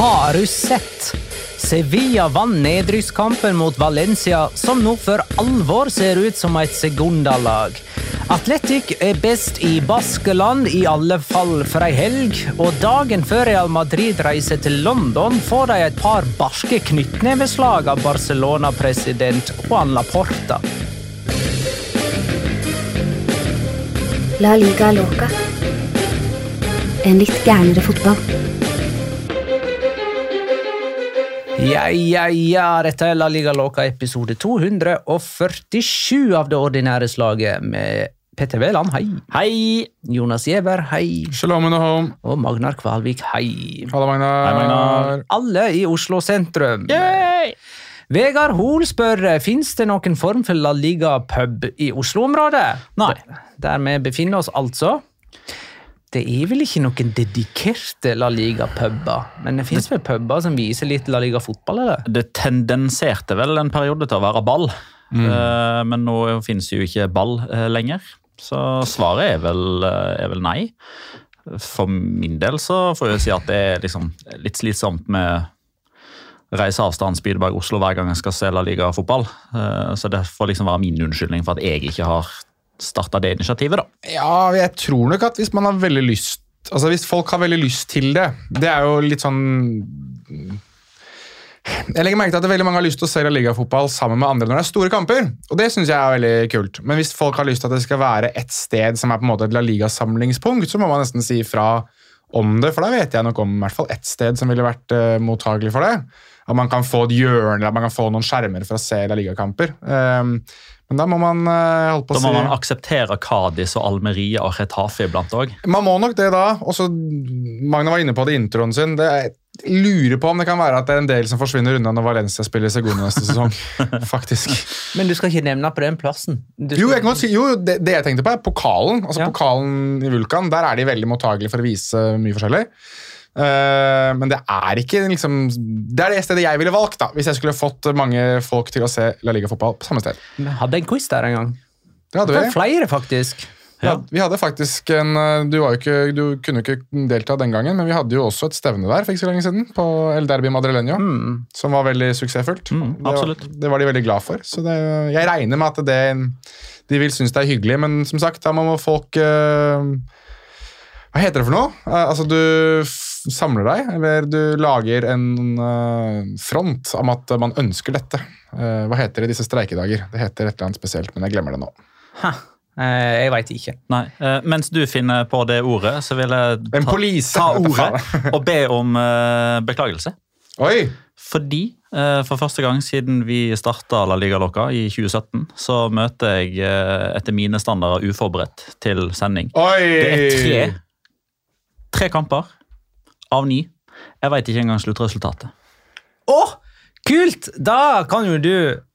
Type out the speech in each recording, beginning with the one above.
Har du sett? Sevilla vant nedrykkskampen mot Valencia, som nå for alvor ser ut som et sekundalag. Atletic er best i Baskeland, i alle fall for ei helg. Og dagen før Real Madrid reiser til London, får de et par barske knyttneveslag av Barcelona-president Juan Laporta. La liga loca. En litt gærnere fotball. Ja, ja, ja, dette er La Liga Loca episode 247 av det ordinære slaget med Petter Wæland, hei. Hei! Jonas Giæver, hei. Shalom and home. Og Magnar Kvalvik, hei. Halla, Magnar. Hei, Magnar. Alle i Oslo sentrum. Vegard Hoel spør fins det noen form for La Liga-pub i Oslo-området. Nei. Der vi befinner oss, altså. Det er vel ikke noen dedikerte La Liga-puber, men det fins vel puber som viser litt La Liga-fotball, eller? Det tendenserte vel en periode til å være ball, Eh, men nå finnes jo ikke ball eh, lenger. Så svaret er vel, eh, er vel nei. For min del så får jeg si at det er liksom litt slitsomt med reise avstand Spydeberg-Oslo hver gang jeg skal se La Liga-fotball. Eh, Så det får liksom være min unnskyldning for at jeg ikke har starta det initiativet, da. Ja, jeg tror nok at hvis man har veldig lyst Altså Hvis folk har veldig lyst til det Det er jo litt sånn Jeg legger merke til at veldig mange har lyst til å se La Liga-fotball sammen med andre når det er store kamper. Og det synes jeg er veldig kult. Men hvis folk har lyst til at det skal være et sted som er på en måte et La Liga-samlingspunkt, så må man nesten si fra om det, for da vet jeg nok om i hvert fall ett sted som ville vært uh, mottagelig for det. At man kan få et hjørne, at man kan få noen skjermer for å se La Liga-kamper. Um, men da må man uh, holdt på å Da å må man akseptere Kadis og Almeria og Retafe iblant òg. Man må nok det da. Og så Magne var inne på det i introen sin. Det er, jeg lurer på om det kan være at det er en del som forsvinner unna når Valencia spiller Segunda neste sesong. Faktisk. Men du skal ikke nevne på den plassen. Du Jo, skal- jeg kan godt si, jo det, det jeg tenkte på, er pokalen. Altså Ja. Pokalen i Vulkan. Der er de veldig mottagelige for å vise mye forskjellig. Eh, men det er ikke liksom Det er det stedet jeg ville valgt da hvis jeg skulle fått mange folk til å se La Liga-fotball på samme sted. Vi hadde en quiz der en gang. Det hadde vi. flere, faktisk. Ja. Vi hadde faktisk en eh, du, ikke, du kunne ikke delta den gangen, men vi hadde jo også et stevne der for ikke så lenge siden. På El Derbi Madrileño, som var veldig suksessfullt. Mm. Det, var, det var de veldig glad for. Så det, jeg regner med at det, de vil synes det er hyggelig, men som sagt, da må folk eh, Hva heter det for noe? Altså, du samler deg, eller du lager en eh, front om at man ønsker dette. Eh, hva heter det i disse streikedager? Det heter et eller annet spesielt, men jeg glemmer det nå. Ha, eh, jeg veit ikke. Nei, Mens du finner på det ordet, så vil jeg ta, ta ordet og be om beklagelse. Oi! Fordi for første gang siden vi starta La Liga-lokka i 2017, så møter jeg etter mine standarder uforberedt til sending. Oi! Det er tre, tre kamper av ni. Jeg veit ikke engang sluttresultatet. Å, kult! Da kan jo du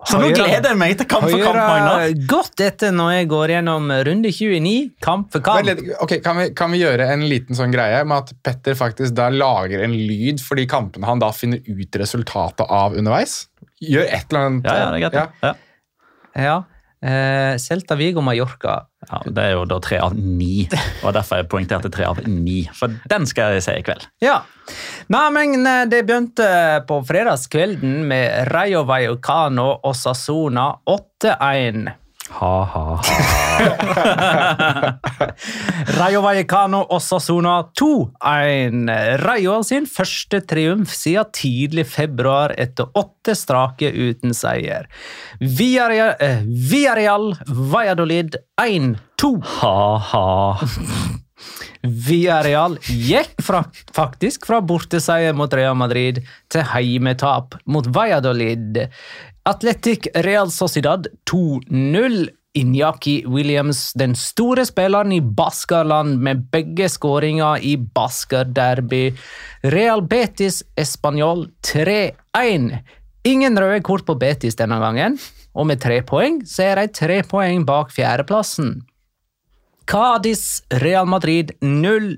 Så nå gleder jeg meg til kamp for kamp, Magnar. godt etter når jeg går gjennom runde 29, kamp for kamp. Vent litt, ok, kan, vi, kan vi gjøre en liten sånn greie med at Petter faktisk da lager en lyd for de kampene han da finner ut resultatet av underveis? Gjør et eller annet. Ja, ja, det er greit. Ja. Ja. Ja. Eh, Celta Vigo Mallorca. Ja, det er jo da tre av ni, og derfor jeg poengterte tre av ni. For den skal jeg se i kveld. Ja. Nei, men eh, det begynte på fredagskvelden med Rayo Vallecano og Sassona 8-1. Ha-ha-ha. Rayo Vallecano og Sassona 2-1. Rayo sin første triumf siden tidlig februar etter åtte strake uten seier. Villarreal, eh, Villarreal Valladolid 1-2. Ha-ha. Villarreal gikk fra, faktisk fra borteseier mot Real Madrid til heimetap mot Valladolid. Atletic Real Sociedad 2-0. Inyaki Williams, den store spilleren i Baskerland med begge skåringer i Basker Derby. Real Betis Español 3-1. Ingen røde kort på Betis denne gangen, og med tre poeng så er de tre poeng bak fjerdeplassen. Cádiz Real Madrid 0-2.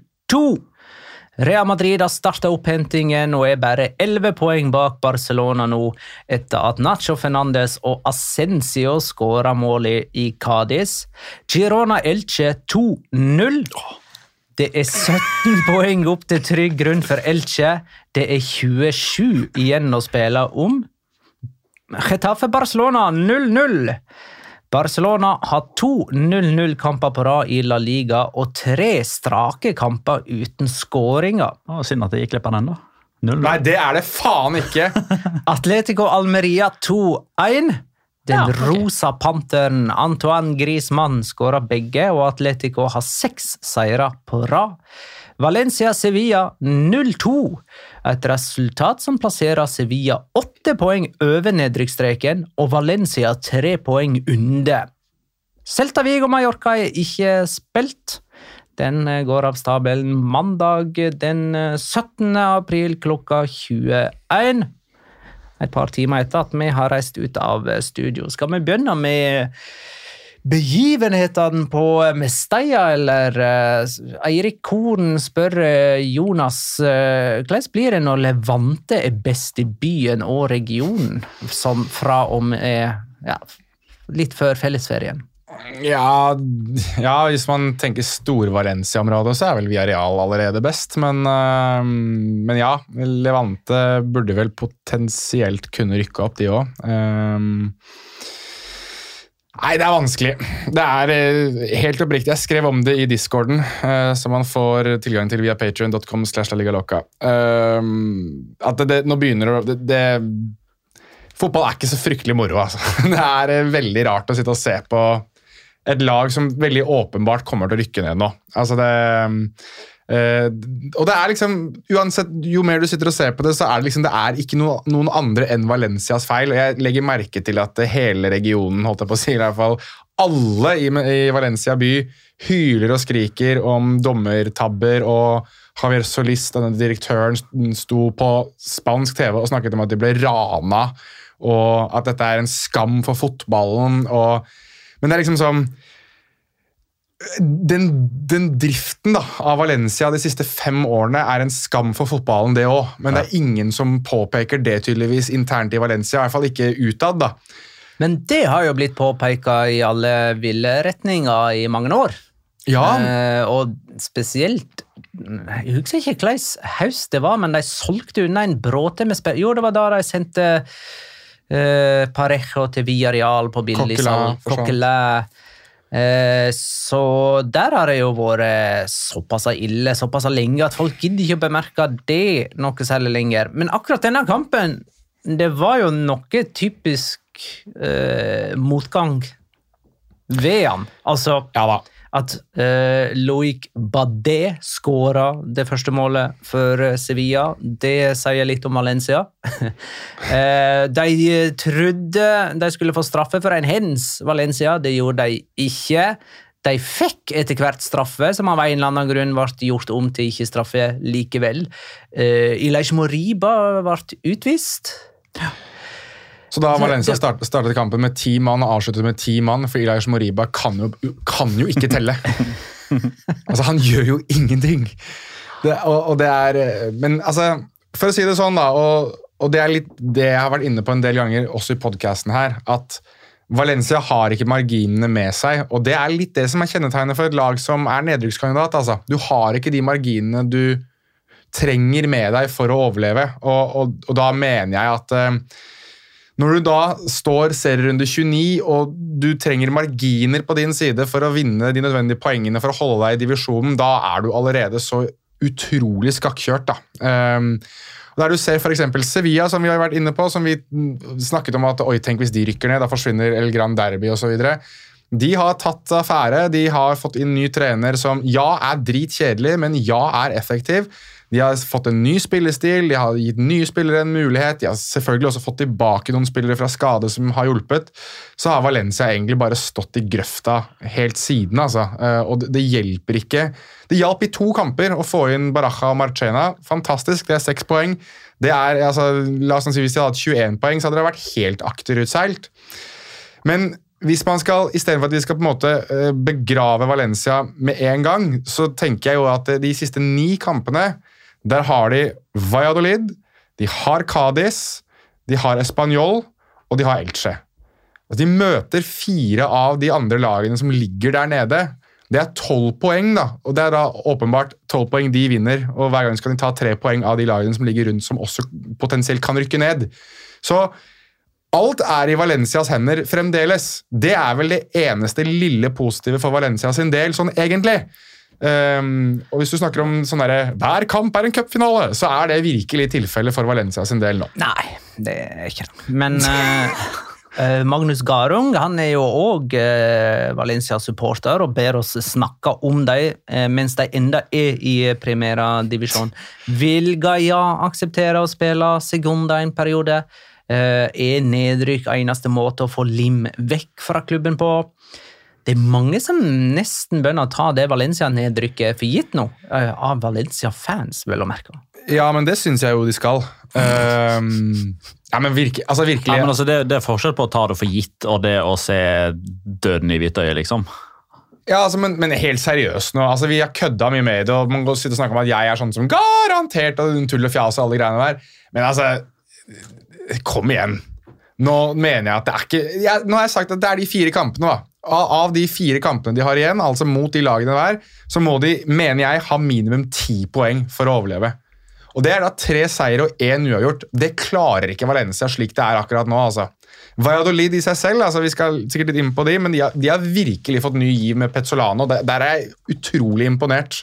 Real Madrid har starta opphentingen og er bare 11 poeng bak Barcelona nå, etter at Nacho Fernandes og Ascencio skåra målet i Cádiz. Girona Elche 2-0. Det er 17 poeng opp til trygg grunn for Elche. Det er 27 igjen å spille om. Getafe Barcelona 0-0. Barcelona har to 0-0-kamper på rad i La Liga og tre strake kamper uten skåringer. Synd at det gikk glipp av den, da. Nei, det er det faen ikke! Atletico Almeria 2-1. Den Ja, okay. rosa panteren Antoine Griezmann skåra begge, og Atletico har seks seire på rad. Valencia Sevilla 0-2. Et resultat som plasserer Sevilla åtte poeng over nedrykksstreken og Valencia tre poeng under. Celta Vigo Mallorca er ikke spilt. Den eh, går av stabelen mandag den eh, 17. april klokka 21. Et par timer etter at vi har reist ut av eh, studio. Skal vi begynne med begivenhetene på Mesteia, eller eh, Eirik Korn spør eh, Jonas eh, hvordan blir det når Levante er best i byen og regionen, som fra og med ja, litt før fellesferien? Ja, ja, hvis man tenker Stor-Valencia-området, så er vel Viareal allerede best. Men, men ja, Levante burde vel potensielt kunne rykke opp, de òg. Nei, det er vanskelig. Det er eh, helt oppriktig. Jeg skrev om det i discorden, uh, som man får tilgang til via patrion.com. slash la liga loca. Eh, at det, det, nå begynner det, det, Fotball er ikke så fryktelig moro, altså. Det er eh, veldig rart å sitte og se på et lag som veldig åpenbart kommer til å rykke ned nå. Altså det eh, og det er liksom, uansett, Jo mer du sitter og ser på det, så er det liksom, det er ikke no, noen andre enn Valencias feil. og Jeg legger merke til at hele regionen, holdt jeg på å si, i hvert fall alle i, i Valencia by hyler og skriker om dommertabber. og Javier Solis, denne direktøren, sto på spansk TV og snakket om at de ble rana, og at dette er en skam for fotballen. og men det er liksom sånn den, den driften da, av Valencia de siste fem årene er en skam for fotballen, det òg. Men det er ingen som påpeker det tydeligvis internt i Valencia. I hvert fall ikke utad. da. Men det har jo blitt påpeka i alle ville retninger i mange år. Ja, Eh, og spesielt Jeg husker ikke hvilken høst det var, men de solgte unna en bråte med spill... Jo, det var da de sendte eh, Parejo til Villarreal på billig salg. Coquelin. Eh, så der har det jo vært såpass ille såpass lenge at folk gidder ikke å bemerke det noe særlig lenger. Men akkurat denne kampen, det var jo noe typisk eh, motgang ved han. Altså Ja da. At eh, Loic Badet skåra det første målet for eh, Sevilla. Det sier litt om Valencia. eh, de trodde de skulle få straffe for en hens, Valencia. Det gjorde de ikke. De fikk etter hvert straffe, som av en eller annen grunn ble gjort om til ikke straffe likevel. Eh, Ilaish Moriba ble utvist. Så da Valencia start, startet kampen med ti mann og avsluttet med ti mann, for Ilaish Moriba kan jo, kan jo ikke telle. altså, han gjør jo ingenting. Det, og, og det er Men altså, for å si det sånn, da, og, og det er litt det jeg har vært inne på en del ganger, også i podkasten her, at Valencia har ikke marginene med seg, og det er litt det som er kjennetegnet for et lag som er nedrykkskandidat. Altså. Du har ikke de marginene du trenger med deg for å overleve, og, og, og da mener jeg at eh, når du da står serierunde 29 og du trenger marginer på din side for å vinne de nødvendige poengene for å holde deg i divisjonen, da er du allerede så utrolig skakkjørt. da. Um, der du ser f.eks. Sevilla, som vi har vært inne på, som vi snakket om at oi, tenk hvis de rykker ned, da forsvinner El Gran Derby osv. De har tatt affære, de har fått inn ny trener som ja, er dritkjedelig, men ja, er effektiv. De har fått en ny spillestil, de har gitt nye spillere en mulighet. De har selvfølgelig også fått tilbake noen spillere fra skade som har hjulpet. Så har Valencia egentlig bare stått i grøfta helt siden. altså. Eh, Og det, hjelper ikke. Det hjalp i to kamper å få inn Baraja og Marchena. Fantastisk, det er seks poeng. Det er, altså, la oss si Hvis de hadde hatt 21 poeng, så hadde det vært helt akterutseilt. Men hvis man skal, istedenfor at vi skal på en måte eh, begrave Valencia med en gang, så tenker jeg jo at de siste ni kampene, der har de Valladolid, de har Cádiz, de har Español og de har Elche. Altså, de møter fire av de andre lagene som ligger der nede. Det er tolv poeng, da, og det er da åpenbart tolv poeng de vinner. og Hver gang skal de ta tre poeng av de lagene som ligger rundt, som også potensielt kan rykke ned. Så alt er i Valencias hender fremdeles. Det er vel det eneste lille positive for Valencia sin del, sånn egentlig. Um, og hvis du snakker om sånn derre hver kamp er en cupfinale, så er det virkelig tilfellet for Valencia sin del nå. Nei, det er ikke det. Men eh, Magnus Garung han er jo òg Valencia-supporter og ber oss snakke om dem uh, mens de enda er i Primera divisjon. Vil Gaia akseptere å spille Segunda en periode? Er nedrykk eneste måte å få Lim vekk fra klubben på? Det er mange som nesten begynner å ta det Valencia-nedrykket for gitt nå. eh, Av Valencia-fans, vel å merke. Ja, men det syns jeg jo de skal. Um, ja, men virke, altså virkelig Ja, men altså, det, det er forskjell på å ta det for gitt og det å se døden i hvitøyet, liksom. Ja, altså, men, men helt seriøst nå. altså Vi har kødda mye med det, og man går og snakker om at jeg er sånn som garantert og tull og fjas og alle greiene der. Men altså Kom igjen. Nå mener jeg at det er ikke jeg, Nå har jeg sagt at det er de fire kampene, da. Av, de fire kampene de har igjen, altså mot de lagene der, så må de, mener jeg, ha minimum ti poeng for å overleve. Og Det er da tre seier og én uavgjort. Det klarer ikke Valencia slik det er akkurat nå. altså. Valladolid i seg selv, altså vi skal sikkert litt inn på de, men de har, de har virkelig fått ny giv med Pezzolano. Der, der er jeg utrolig imponert.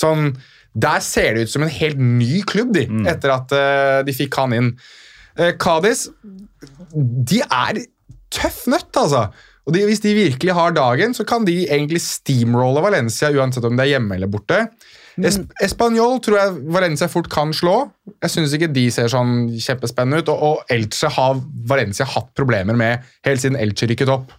Sånn, Der ser det ut som en helt ny klubb, de, etter at uh, de fikk han inn. Uh, Cádiz de er tøff nøtt, altså. Og de, Hvis de virkelig har dagen, så kan de egentlig steamrolle Valencia, uansett om det er hjemme eller borte. Es Español tror jeg Valencia fort kan slå. Jeg syns ikke de ser sånn kjempespennende ut. Og, og Elche har Valencia hatt problemer med helt siden Elche rykket opp.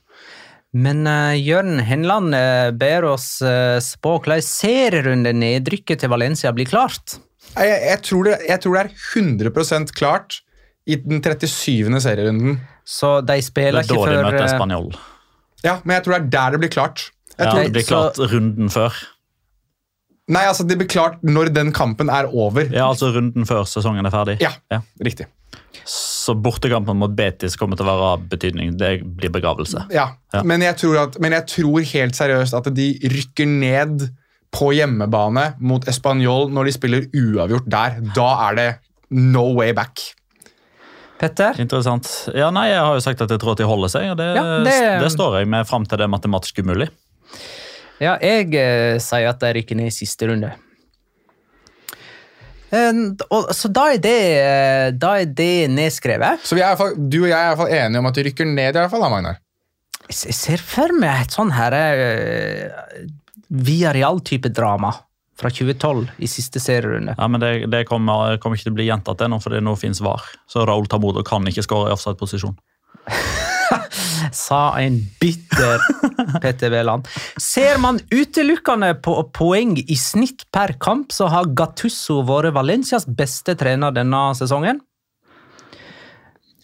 Men uh, Jørn Henland uh, ber oss uh, spå hvordan serierunde nedrykket til Valencia blir klart. Jeg, jeg, tror det, jeg tror det er 100% klart i den 37. serierunden. Så de spiller er ikke før møter eh, Spanjol. Ja, men jeg tror det er der det blir klart. Jeg Ja, tror, det blir klart runden før. Nei, altså Det blir klart når den kampen er over. Ja, altså runden før sesongen er ferdig. Ja, Ja. riktig. Så bortekampen mot Betis kommer til å være av betydning. Det blir begravelse. Ja, Ja. Men, jeg tror at, men jeg tror helt seriøst at de rykker ned på hjemmebane mot Español når de spiller uavgjort der. Da er det no way back. Petter? Interessant. Ja, nei, Jeg har jo sagt at jeg tror at de holder seg, og det, Ja, det- det... står jeg med fram til det er matematisk umulig. Ja, jeg eh, sier at de rykker ned i siste runde. En, og, så da er det, eh, da er det nedskrevet. Så vi er i hvert fall, du og jeg er i hvert fall enige om at de rykker ned, i hvert fall, da, Magnar. Jeg ser for meg et sånn her uh, Viareal-type drama fra 2012 i siste serierunde. Ja, men Det, det kommer, kommer ikke til å bli gjentatt ennå, det nå finnes VAR. Så Raoul Tamodo kan ikke skåre i offside-posisjon. Sa en bitter Petter Wæland. Ser man utelukkende på poeng i snitt per kamp, så har Gattusso vært Valencias beste trener denne sesongen.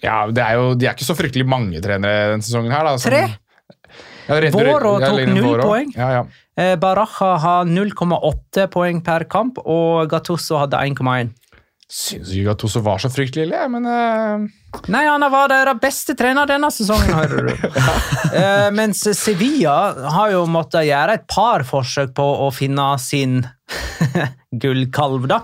Ja, det er jo, De er ikke så fryktelig mange trenere denne sesongen. her da. som- Tre. Ja, Vårå tok null poeng. Ja, ja. Eh, Baraja har 0,8 poeng per kamp, og Gattuso hadde 1,1. Syns ikke Gattuso var så fryktelig ille, men uh... Nei, han var deres beste trener denne sesongen, hører du. uh, mens Sevilla har jo måttet gjøre et par forsøk på å finne sin gullkalv, da.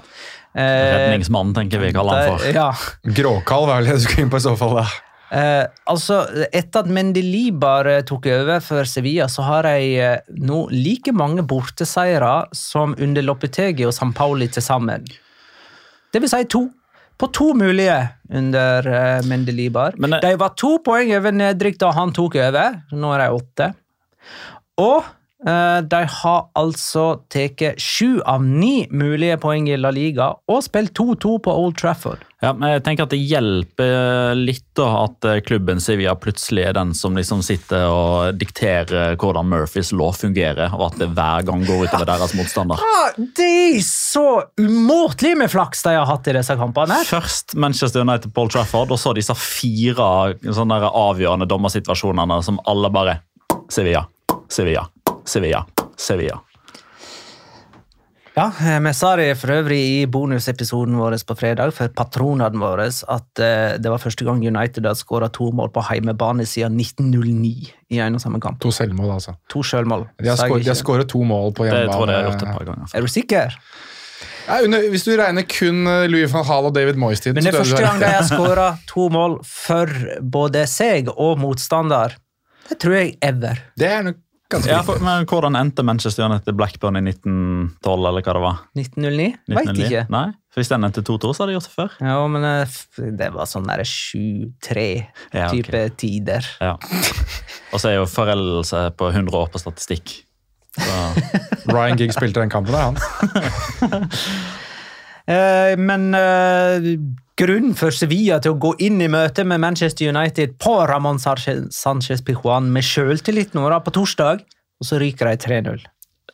Uh, Redningsmannen, tenker vi kaller han for. Ja. Gråkalv er vel det du skulle inn på i så fall. da. Eh, altså, Etter at Mendelibar eh, tok over for Sevilla, så har de eh, nå like mange borteseiere som under Lopetegi og San Pauli til sammen. Det vil si to. På to mulige under uh, Mendelibar. Men det- de var to poeng over nedrykk da han tok over. Nå er de åtte. Og eh, de har altså tatt sju av ni mulige poeng i La Liga og spilt 2-2 på Old Trafford. Ja, men jeg tenker at Det hjelper litt da at eh, klubben Sevilla plutselig er den som liksom sitter og dikterer hvordan Murphys lov fungerer, og at det hver gang går utover deres motstander. Ja, det er så umåtelig med flaks de har hatt i disse kampene. Først Manchester United Paul Trafford, og så disse fire avgjørende dommersituasjonene som alle bare Sevilla, Sevilla, Sevilla, Sevilla. Ja, eh, Vi sa det for øvrig i bonusepisoden vår på fredag for patronene våre at eh, det var første gang United hadde skåra to mål på heimebane siden 1909 i en og samme kamp. To selvmål, altså. To selvmål. De har, skåret, har to mål på Det tror jeg jeg har gjort et par ganger. Er du sikker? Ja, under, hvis du regner kun eh, Louis van Hall og David Moyes-tiden Men det er første gang de har skåra to mål for både seg og motstander. Det tror jeg ever. Det er nok Ja, for, men Hvordan endte Manchester United Blackburn i 1912, eller hva det var? 1909? Veit ikke. Nei, for Hvis den endte 2-2, så hadde de gjort det før. Ja, men eh, det var sånn derre 7-3-type Ja, okay. tider. Ja. Og så er jo foreldelse på 100 år på statistikk. Så, Ryan Giggs spilte den kampen der, han. Eh, men eh, grunnen for Sevilla til å gå inn i møte med Manchester United på Ramón Sánchez Pijuan med sjøltillit nå da, på torsdag, og så ryker de 3-0.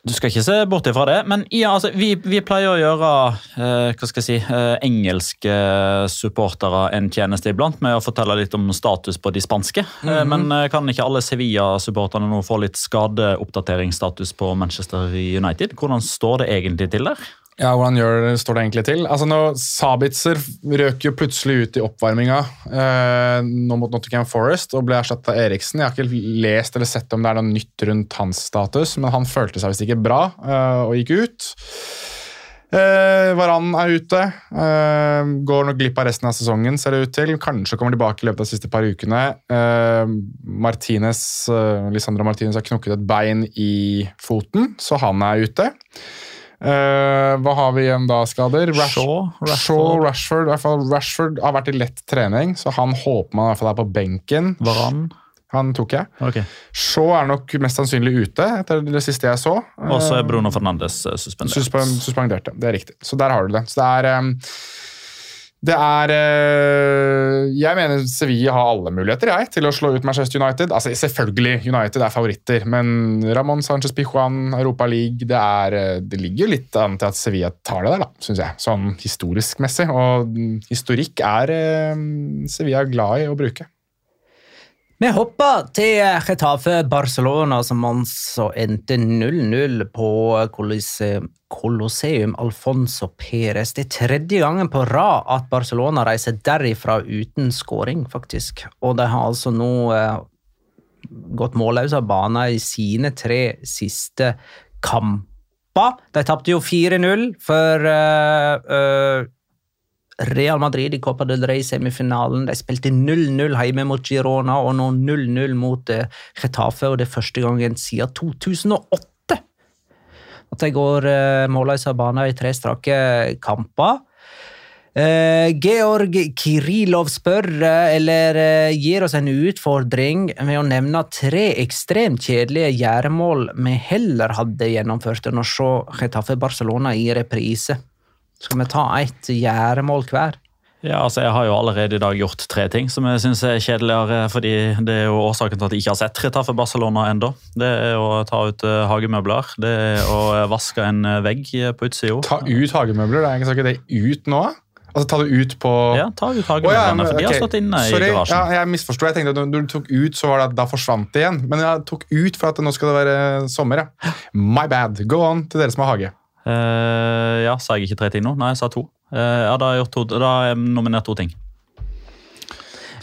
du skal ikke se bort ifra det, men ja, altså, vi, vi pleier å gjøre eh, hva skal jeg si, eh, engelske supportere en tjeneste iblant med å fortelle litt om status på de spanske. Eh, men eh, kan ikke alle Sevilla-supporterne nå få litt skadeoppdateringsstatus på Manchester United? Hvordan står det egentlig til der? Ja, Hvordan gjør, står det egentlig til? Altså nå, Sabitzer røk jo plutselig ut i oppvarminga eh, nå mot Nottingham Forest og ble erstatta av Eriksen. Jeg har ikke lest eller sett om det er noe nytt rundt hans status, men han følte seg visst ikke bra eh, og gikk ut. Eh, Varan er ute. Eh, går nok glipp av resten av sesongen, ser det ut til. Kanskje kommer tilbake i løpet av de siste par ukene. Eh, Martinez, eh, Lisandra Martinez har knukket et bein i foten, så han er ute. Eh, hva har vi igjen da, skader? Rash Shaw, Rashford. Shaw, Rashford. Fall Rashford har vært i lett trening, så han håper man i hvert fall er på benken. Varan? Han tok jeg. Okay. Shaw er nok mest sannsynlig ute, etter det siste jeg så. Og så er Bruno Fernandes suspendert. suspendert. ja. suspenderte. Det er riktig. Så der har du det. Så det er um, Det er uh, Jeg mener Sevilla har alle muligheter jeg, til å slå ut Manchester United. Altså Selvfølgelig, United er favoritter, men Ramón Sánchez Pijuan, Europa League det, er, uh, det ligger jo litt an til at Sevilla tar det der, da, syns jeg. Sånn historisk messig. Og historikk er uh, Sevilla glad i å bruke. Vi hopper til Getafe Barcelona, som altså endte 0-0 på Colosseum, Alfonso Perez. Det er tredje gangen på rad at Barcelona reiser derifra uten skåring, faktisk. Og de har altså nå eh, gått målløse av banen i sine tre siste kamper. De tapte jo 4-0 for eh, eh, Real Madrid i Copa del Rey-semifinalen. De spilte 0-0 hjemme mot Girona og nå 0-0 mot eh, Getafe, og det er første gangen siden 2008 at de går eh, målløse av banen i tre strake kamper. Uh, Georg Kirilov spør, uh, eller uh, gir oss en utfordring med å nevne tre ekstremt kjedelige gjæremål vi heller hadde gjennomført enn å se Getafe Barcelona i reprise. Skal vi ta ett gjæremål hver? Ja, altså Jeg har jo allerede i dag gjort tre ting som jeg syns er kjedeligere. fordi Det er jo årsaken til at jeg ikke har sett Retafe Barcelona ennå. Det er å ta ut eh, hagemøbler. Det er å vaske en eh, vegg på utsida. Ta ut hagemøbler, det er ikke ikke det ut nå? Altså ta det ut på Ja, ta ut ja, hagemøblene, men, for de har stått inne i Sorry, garasjen. Ja, jeg misforsto. Jeg tenkte at når du tok ut, så var det at da forsvant det igjen. Men jeg tok ut for at nå skal det være sommer. Ja. My bad. Go on til dere som har hage. Eh, ja, Sa jeg ikke tre ting nå? Nei, jeg sa to. Uh, ja, Da har jeg, to, da har jeg nominert to ting.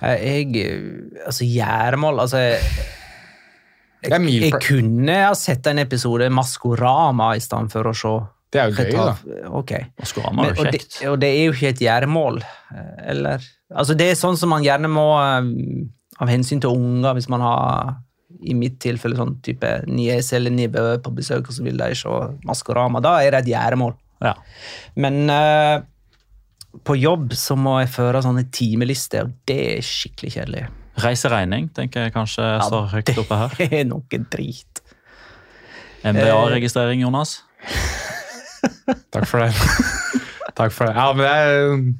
Eh, Jeg Altså, gjæremål Altså jeg, er jeg kunne ha sett en episode Maskorama i stedet for å se Det er jo gøy, da. Okay. Maskorama er jo jo og, det, kjekt. og det er jo ikke et gjæremål, eh, eller Altså, det er sånn som man gjerne må Av hensyn til unger, hvis man har i mitt tilfelle sånn type niese eller nivå på besøk, og så vil de se Maskorama. Da er det et gjæremål. Ja. Men uh, på jobb så må jeg føre sånne timelister, og det er skikkelig kjedelig. Reiseregning tenker jeg kanskje står høyt oppe her. Det er noe drit. MBA-registrering, Jonas. Takk for det. Takk for det. Ja, men jeg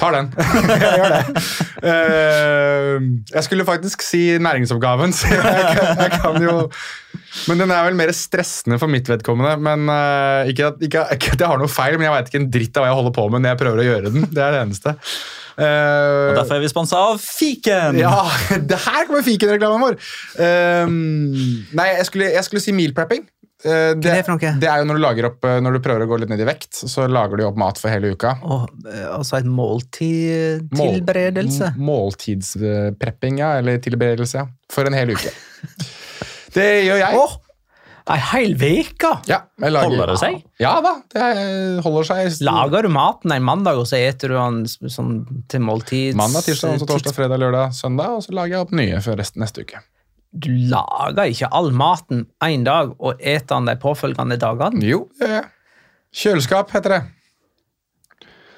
tar den. jeg gjør det. Uh, jeg skulle faktisk si næringsoppgaven, så jeg, kan- jeg kan jo Men den er vel mer stressende for mitt vedkommende. Men uh, ikke, at, ikke, ikke at jeg har noe feil, men jeg veit ikke en dritt av hva jeg holder på med når jeg prøver å gjøre den. Det er det eneste. Uh, Og Derfor er vi sponsa av Fiken! ja, det her kommer Fiken-reklamen vår! Nei, jeg skulle, jeg skulle si meal prepping. Eh, det, er det er jo når du lager opp eh, Når du prøver å gå litt ned i vekt, så lager du opp mat for hele uka. Og, eh, altså et måltidtilberedelse. Mål, Måltidsprepping, ja. Eller tilberedelse, ja. For en hel uke. Det gjør jeg. Oh, ei hel uke! Ja, Holder det seg? Ja da, det holder seg. Lager du maten en mandag, og så eter du den sånn til måltids... Mandag, tirsdag, onsdag, torsdag, fredag, lørdag, søndag, og så lager jeg opp nye for resten neste uke. Du lager ikke all maten en dag og eter den de påfølgende dagene. Jo, det er. Kjøleskap heter det.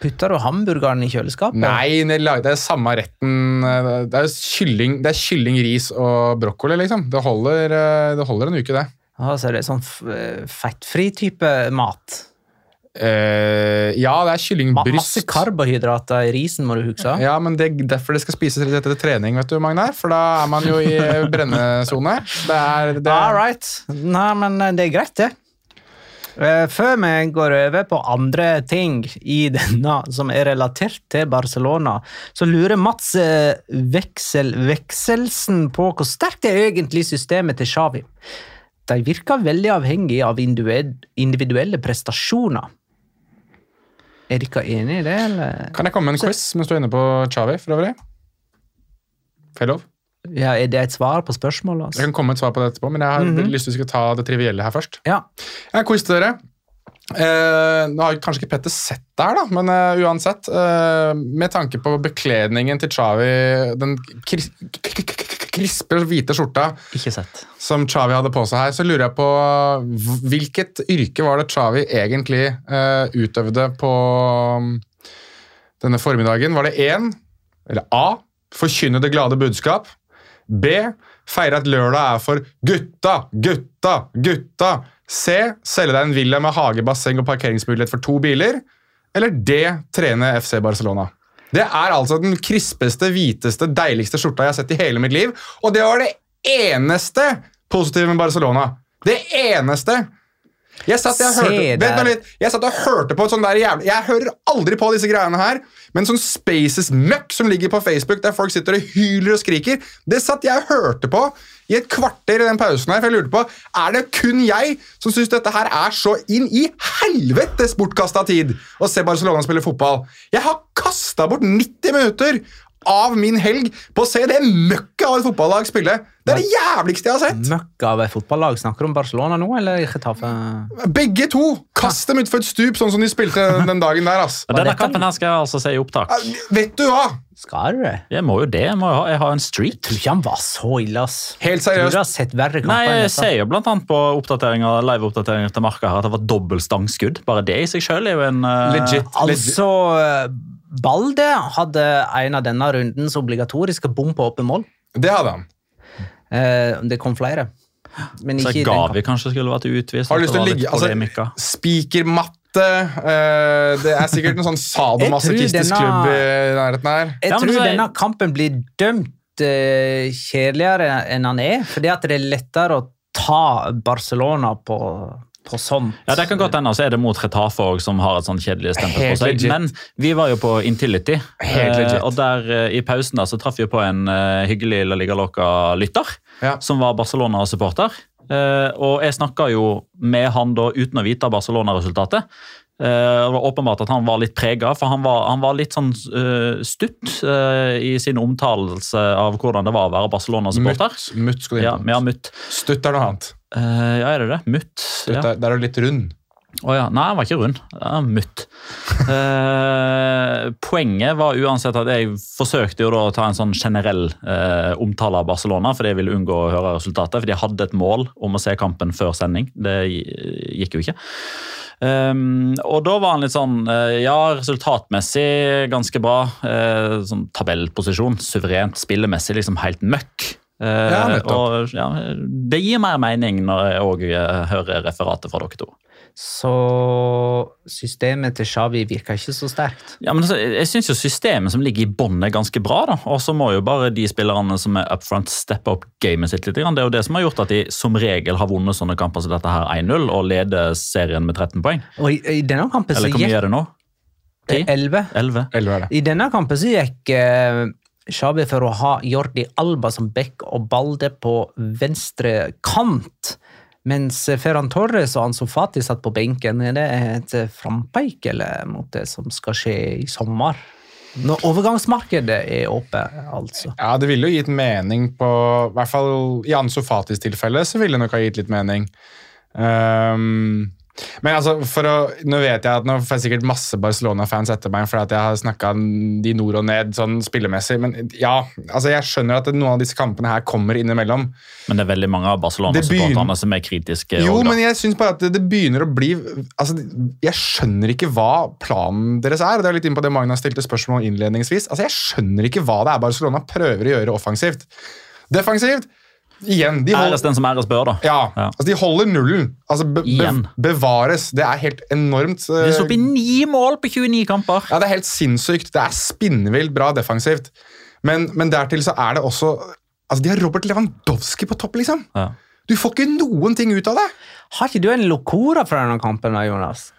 Putter du hamburgeren i kjøleskapet? Nei, det er det samme retten. eh, Det er kylling, det er kylling ris og brokkoli, liksom. Det holder, eh, det holder en uke, det. Altså, det er sånn eh, fettfri type mat. Eh, ja, det er kyllingbryst. masse karbohydrater i risen, må du huske. Ja, men det er derfor det skal spises rett etter trening, vet du, Magnar. For da er man jo i brennesone. Det er det, All right. Nei, men eh, det er greit, det. Eh, Før vi går over på andre ting i denne som er relatert til Barcelona, så lurer Mats Veksel Vekselsen på hvor sterkt er egentlig systemet til Xavi. De virker veldig avhengig av individuelle prestasjoner. Er dere enig i det, eller? Kan jeg komme med en quiz mens du er inne på Chavi, for øvrig? Får jeg lov? Ja, er det et svar på spørsmålet? Jeg Altså? kan komme med et svar på det etterpå, men jeg har mm -hmm. lyst til å ta det trivielle her først. Ja. Jeg har en quiz til dere. Eh, nå har kanskje ikke Petter sett det her, da, men eh, uansett. eh, med tanke på bekledningen til Chavi, den krispe, hvite skjorta Ikke sett. som Chavi hadde på seg her, så lurer jeg på hvilket yrke var det Chavi egentlig uh, utøvde på um, denne formiddagen? Var det én, eller A, forkynne det glade budskap? B, feire at lørdag er for gutta, gutta, gutta? C, selge deg en villa med hage, basseng og parkeringsmulighet for to biler? Eller D, trene FC Barcelona? Det er altså den krispeste, hviteste, deiligste skjorta jeg har sett i hele mitt liv. Og det var det eneste positive med Barcelona. Det eneste! Jeg satt, jeg, hørte, vent jeg satt og hørte på et sånt der jævlig Jeg hører aldri på disse greiene her, men sånn Spaces-møkk som ligger på Facebook, der folk sitter og hyler og skriker, det satt jeg og hørte på i et kvarter i den pausen her, for jeg lurte på Er det kun jeg som syns dette her er så inn i helvetes bortkasta tid å se Barcelona spille fotball? Jeg har kasta bort 90 minutter av min helg på å se det møkket av et fotballag spille. Det er det jævligste jeg har sett! Møkk av et fotballag. Snakker du om Barcelona nå, eller Getafe? Begge to! Kast dem utfor et stup, sånn som de spilte den dagen der. ass. Denne kampen her skal jeg altså se i opptak. Vet du hva? Skal du det? Jeg må jo det. Jeg må jo ha, jeg har en streak. Jeg tror ikke han var så ille, ass. Helt Tror du har sett verre kamper Nei, Jeg ser jo blant annet på oppdateringer, live-oppdateringer til Marka her at det var dobbelt stangskudd. Bare det i seg selv er jo en uh, Legit. Altså, eh, Balde hadde en av denne rundens obligatoriske bom på åpen mål. Det hadde han. Eh, det kom flere. Men Så Gavi kanskje skulle vært utvist. Har du lyst det til å ligge altså. Spikermatte eh, Det er sikkert en sånn sadomasochistisk klubb i nærheten her. Jeg tror denne kampen blir dømt eh, kjedeligere enn han er, fordi at det er lettere å ta Barcelona på, på sånt. Ja, Det kan godt hende, så er det mot Retafe òg, som har et sånn kjedelig stempel på seg. Men vi var jo på Intility, eh, og der eh, i pausen da, så traff vi på en eh, hyggelig La Liga Loca-lytter, Ja. som var Barcelona-supporter. Eh, og jeg snakka jo med han da uten å vite Barcelona-resultatet. Det var åpenbart at han var litt prega, for han var, han var litt sånn stutt i sin omtalelse av hvordan det var å være Barcelona-supporter. Mutt, mutt skulle Ja, ja, mutt. Stutt er noe annet. Eh, ja, er det det? Mutt. Ja. er, der er du litt rund. Å ja. Nei, han var ikke rund. Ja, mutt. Eh, poenget var uansett at jeg forsøkte å ta en sånn generell eh, omtale av Barcelona, fordi jeg ville unngå å høre resultatet. For de hadde et mål om å se kampen før sending. Det gikk jo ikke. Um, og da var han litt sånn eh, Ja, resultatmessig ganske bra. Eh, sånn tabellposisjon, suverent. Spillemessig liksom helt møkk. Eh, Ja, og ja, Det gir mer mening når jeg òg hører referatet fra dere to. Så systemet til Xavi virker ikke så sterkt. Ja, men altså, jeg syns jo systemet som ligger i bånn er ganske bra. da, Og så må jo bare de spillerne som er up front, steppe opp gamet sitt litt. Det er jo det som har gjort at de som regel har vunnet sånne kamper som dette her 1-0 og leder serien med 13 poeng. Og i, i denne kampen så Eller hvor mye er det nå? 10? 11. 11? Elleve er det. I denne kampen så gikk eh, for å ha Jordi Alba som back og Balde på venstre kant. Mens Ferran Torres og Ansofati satt på benken. Er det et frampeik mot det som skal skje i sommer? Når overgangsmarkedet er åpent, altså. Ja, det ville jo gitt mening på I hvert fall i Ansofatis tilfelle så ville det nok ha gitt litt mening. Ehm, men altså, for å, nå vet jeg at nå får jeg sikkert masse Barcelona-fans etter meg fordi at jeg har snakka de nord og ned sånn spillemessig, men ja, altså jeg skjønner at noen av disse kampene her kommer innimellom. Men det er veldig mange av Barcelona-supporterne som er kritiske. Jo, men jeg syns bare at det, begynner å bli altså, Jeg skjønner ikke hva planen deres er. Det er litt inn på det Magna stilte spørsmål innledningsvis. Altså, Jeg skjønner ikke hva det er Barcelona prøver å gjøre offensivt. Defensivt Igjen. De Æres holder, den som æres bør, da. ja, Ja. altså, de holder nullen. Altså, be, be, bevares. Det er helt enormt. De eh, opp i ni mål på 29 kamper. ja, Det er helt sinnssykt. Det er spinnvilt bra defensivt. Men, men dertil så er det også Altså, De har Robert Lewandowski på topp, liksom. Ja. Du får ikke noen ting ut av det. Har ikke du en locora fra denne kampen, da, Jonas?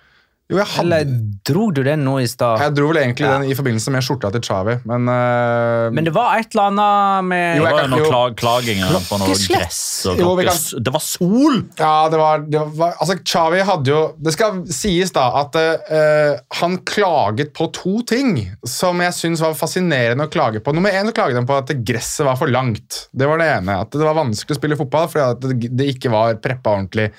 Jo, jeg hadde Eller dro du den nå i stad? Jeg dro vel egentlig Ja. den i forbindelse med skjorta til Chavi, men, uh... Men det var et eller annet med Jo, Det jeg var kan- jo noe jo. klag, klaging på noe gress. Og Jo, kan... Det var sol! Ja, det var, det var Altså, Chavi hadde jo Det skal sies da at uh, han klaget på to ting som jeg syns var fascinerende å klage på. Nummer én så klaget han på at gresset var for langt. Det var det ene. At det var vanskelig å spille fotball fordi det ikke var preppa ordentlig.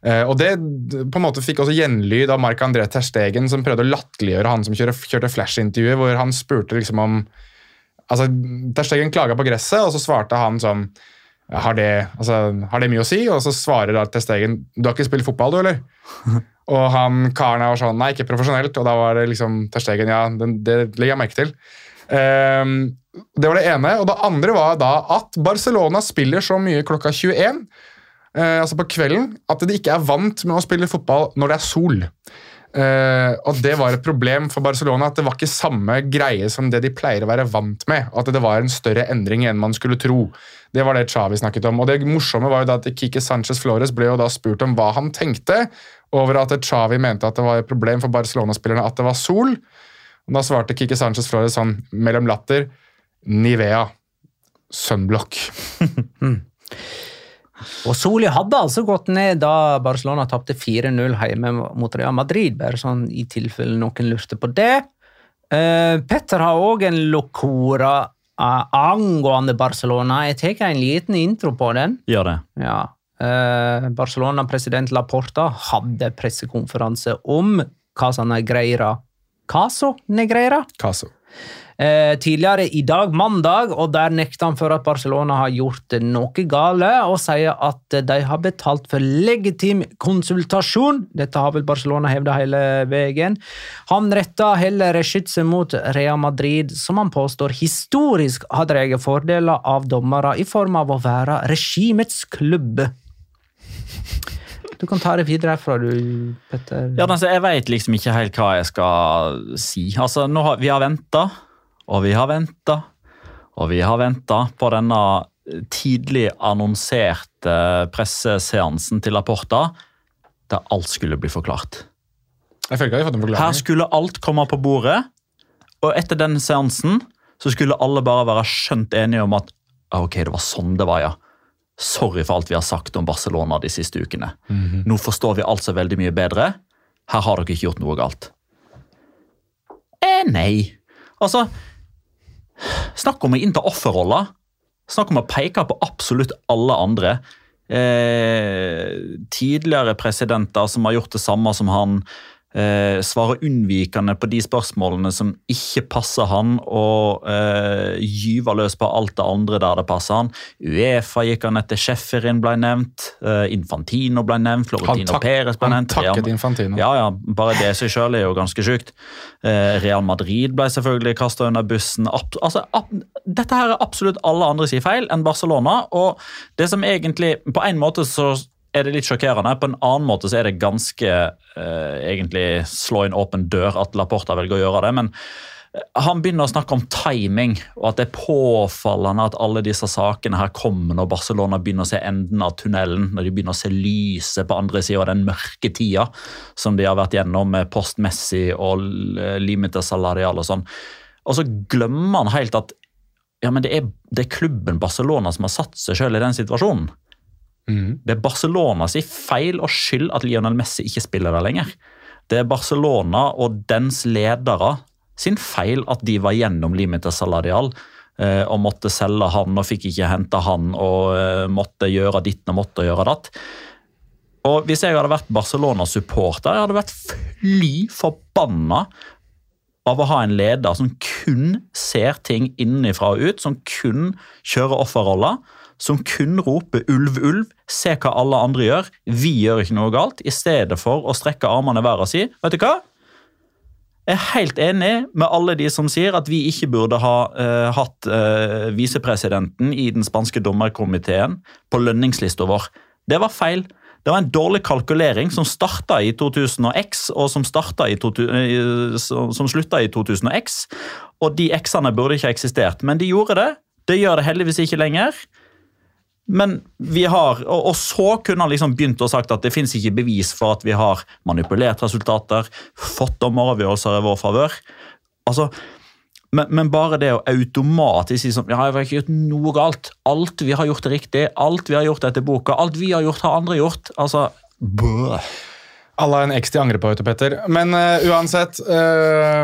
Eh, og det på en måte fikk også gjenlyd av Marc André Terstegen, som prøvde å latterliggjøre han som kjørte, flash-intervjuet, hvor han spurte liksom om altså, Terstegen klaga på gresset, og så svarte han sånn har det, altså, har det mye å si? Og så svarer da Terstegen du har ikke spilt fotball, du, eller? og han karen var sånn nei, ikke profesjonelt. Og da var det liksom Terstegen ja, den, det legger jeg merke til. Um, det var det ene. Og det andre var da at Barcelona spiller så mye klokka 21, eh, altså på kvelden, at de ikke er vant med å spille fotball når det er sol. Eh, og det var et problem for Barcelona at det var ikke samme greie som det de pleier å være vant med. At det var en større endring enn man skulle tro. Det var det Xavi snakket om. Og det morsomme var jo da at Kike Sanchez Flores ble jo da spurt om hva han tenkte over at Xavi mente at det var et problem for Barcelona-spillerne at det var sol. Og da svarte Kike Sanchez Flores sånn mellom latter Nivea. Sunblock. Og Soli hadde altså gått ned da Barcelona tapte 4-0 hjemme mot Real Madrid, bare sånn i tilfelle noen lurte på det. Uh, Petter har òg en locora uh, angående Barcelona. Jeg tar en liten intro på den. Gjør det. Ja. Uh, Barcelona-president Laporta hadde pressekonferanse om Casa Negreira. Caso Negreira? Caso. Eh, tidligere i dag, mandag, og der nekter han for at Barcelona har gjort noe gale, og sier at de har betalt for legitim konsultasjon. Dette har vel Barcelona hevda hele veien. Han retta heller skytset mot Real Madrid, som han påstår historisk har dratt fordeler av dommere i form av å være regimets klubb. Du kan ta det videre herfra, du, Petter. Ja, altså, Jeg vet liksom ikke helt hva jeg skal si. Altså, nå har, Vi har venta, og vi har venta, og vi har venta på denne tidlig annonserte presseseansen til Apporta, der alt skulle bli forklart. Jeg føler ikke jeg har fått en Her skulle alt komme på bordet, og etter den seansen så skulle alle bare være skjønt enige om at ah, ok, det var sånn det var, ja. Sorry for alt vi har sagt om Barcelona de siste ukene. Nå forstår vi alt så veldig mye bedre. Her har dere ikke gjort noe galt. Eh, nei. Altså, snakk om å innta offerroller. Snakk om å peke på absolutt alle andre. Eh, tidligere presidenter som har gjort det samme som han, eh, svarer unnvikende på de spørsmålene som ikke passer han, og eh, gyver løs på alt det andre der det passer han. Uefa gikk han etter, Schäferin ble nevnt, eh, Infantino ble nevnt, Florentino tak, Perez ble han nevnt. takket Infantino. ja, ja, bare det i seg sjøl er jo ganske sjukt. Eh, Real Madrid ble selvfølgelig kasta under bussen. Ab altså, ab dette her er absolutt alle andre sier feil enn Barcelona. Og det som egentlig På en måte så er det litt sjokkerende, på en annen måte så er det ganske eh, egentlig slå inn åpen dør at Laporta velger å gjøre det. men eh, han begynner å snakke om timing, og at det er påfallende at alle disse sakene her kommer når Barcelona begynner å se enden av tunnelen, når de begynner å se lyset på andre sida av den mørke tida som de har vært gjennom med post Messi og limite salarial og sånn. Og så glemmer han helt at ja, men det er, det er klubben Barcelona som har satt seg sjøl i den situasjonen. Mhm. Det er Barcelona sin feil og skyld at Lionel Messi ikke spiller der lenger. Det er Barcelona og dens ledere sin feil at de var gjennom limite salarial eh, og måtte selge han og fikk ikke hente han og eh, måtte gjøre ditt og måtte gjøre datt. Og Hvis jeg hadde vært Barcelona-supporter, jeg hadde vært fly forbanna av å ha en leder som kun ser ting innenfra og ut, som kun kjører offerroller, som kun roper 'ulv, ulv', se hva alle andre gjør, vi gjør ikke noe galt, i stedet for å strekke armene været og si 'vet du hva'? Jeg er helt enig med alle de som sier at vi ikke burde ha uh, hatt uh, visepresidenten i den spanske dommerkomiteen på lønningslista vår. Det var feil. Det var en dårlig kalkulering som starta i 2000X, og som, starta i 2000, eh, som slutta i 2000X. Og de X-ene burde ikke eksistert, men de gjorde det. Det gjør det heldigvis ikke lenger. Men vi har, og, og så kunne han liksom begynt å sagt at det fins ikke bevis for at vi har manipulert resultater, fått dommeravgjørelser i vår favør. Altså, men, men bare det å automatisk si sånn Ja, jeg har ikke gjort noe galt. Alt vi har gjort er riktig. Alt vi har gjort etter boka. Alt vi har gjort, har andre gjort. Altså, bøh. Alle har en X de angrer på, Petter. Men uh, uansett eh,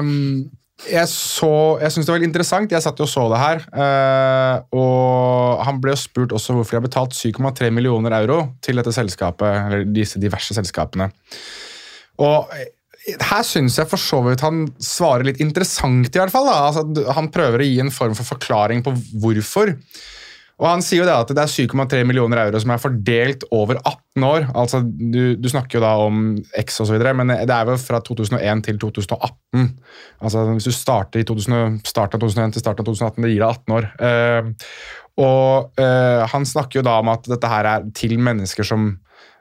Jeg så, jeg syns det var veldig interessant. Jeg satt jo og så det her. eh, og han ble jo spurt også hvorfor de har betalt 7,3 millioner euro til dette selskapet, eller disse diverse selskapene. Og eh, her syns jeg for så vidt han svarer litt interessant, i hvert fall. Da. Altså, han prøver å gi en form for forklaring på hvorfor. Og Han sier jo det at det er 7,3 millioner euro som er fordelt over 18 år. Altså, Du, du snakker jo da om X osv., men det er jo fra 2001 til 2018. Altså Hvis du starter i 2000, starten av 2001 til starten av 2018, det gir deg 18 år. Uh, og uh, Han snakker jo da om at dette her er til mennesker som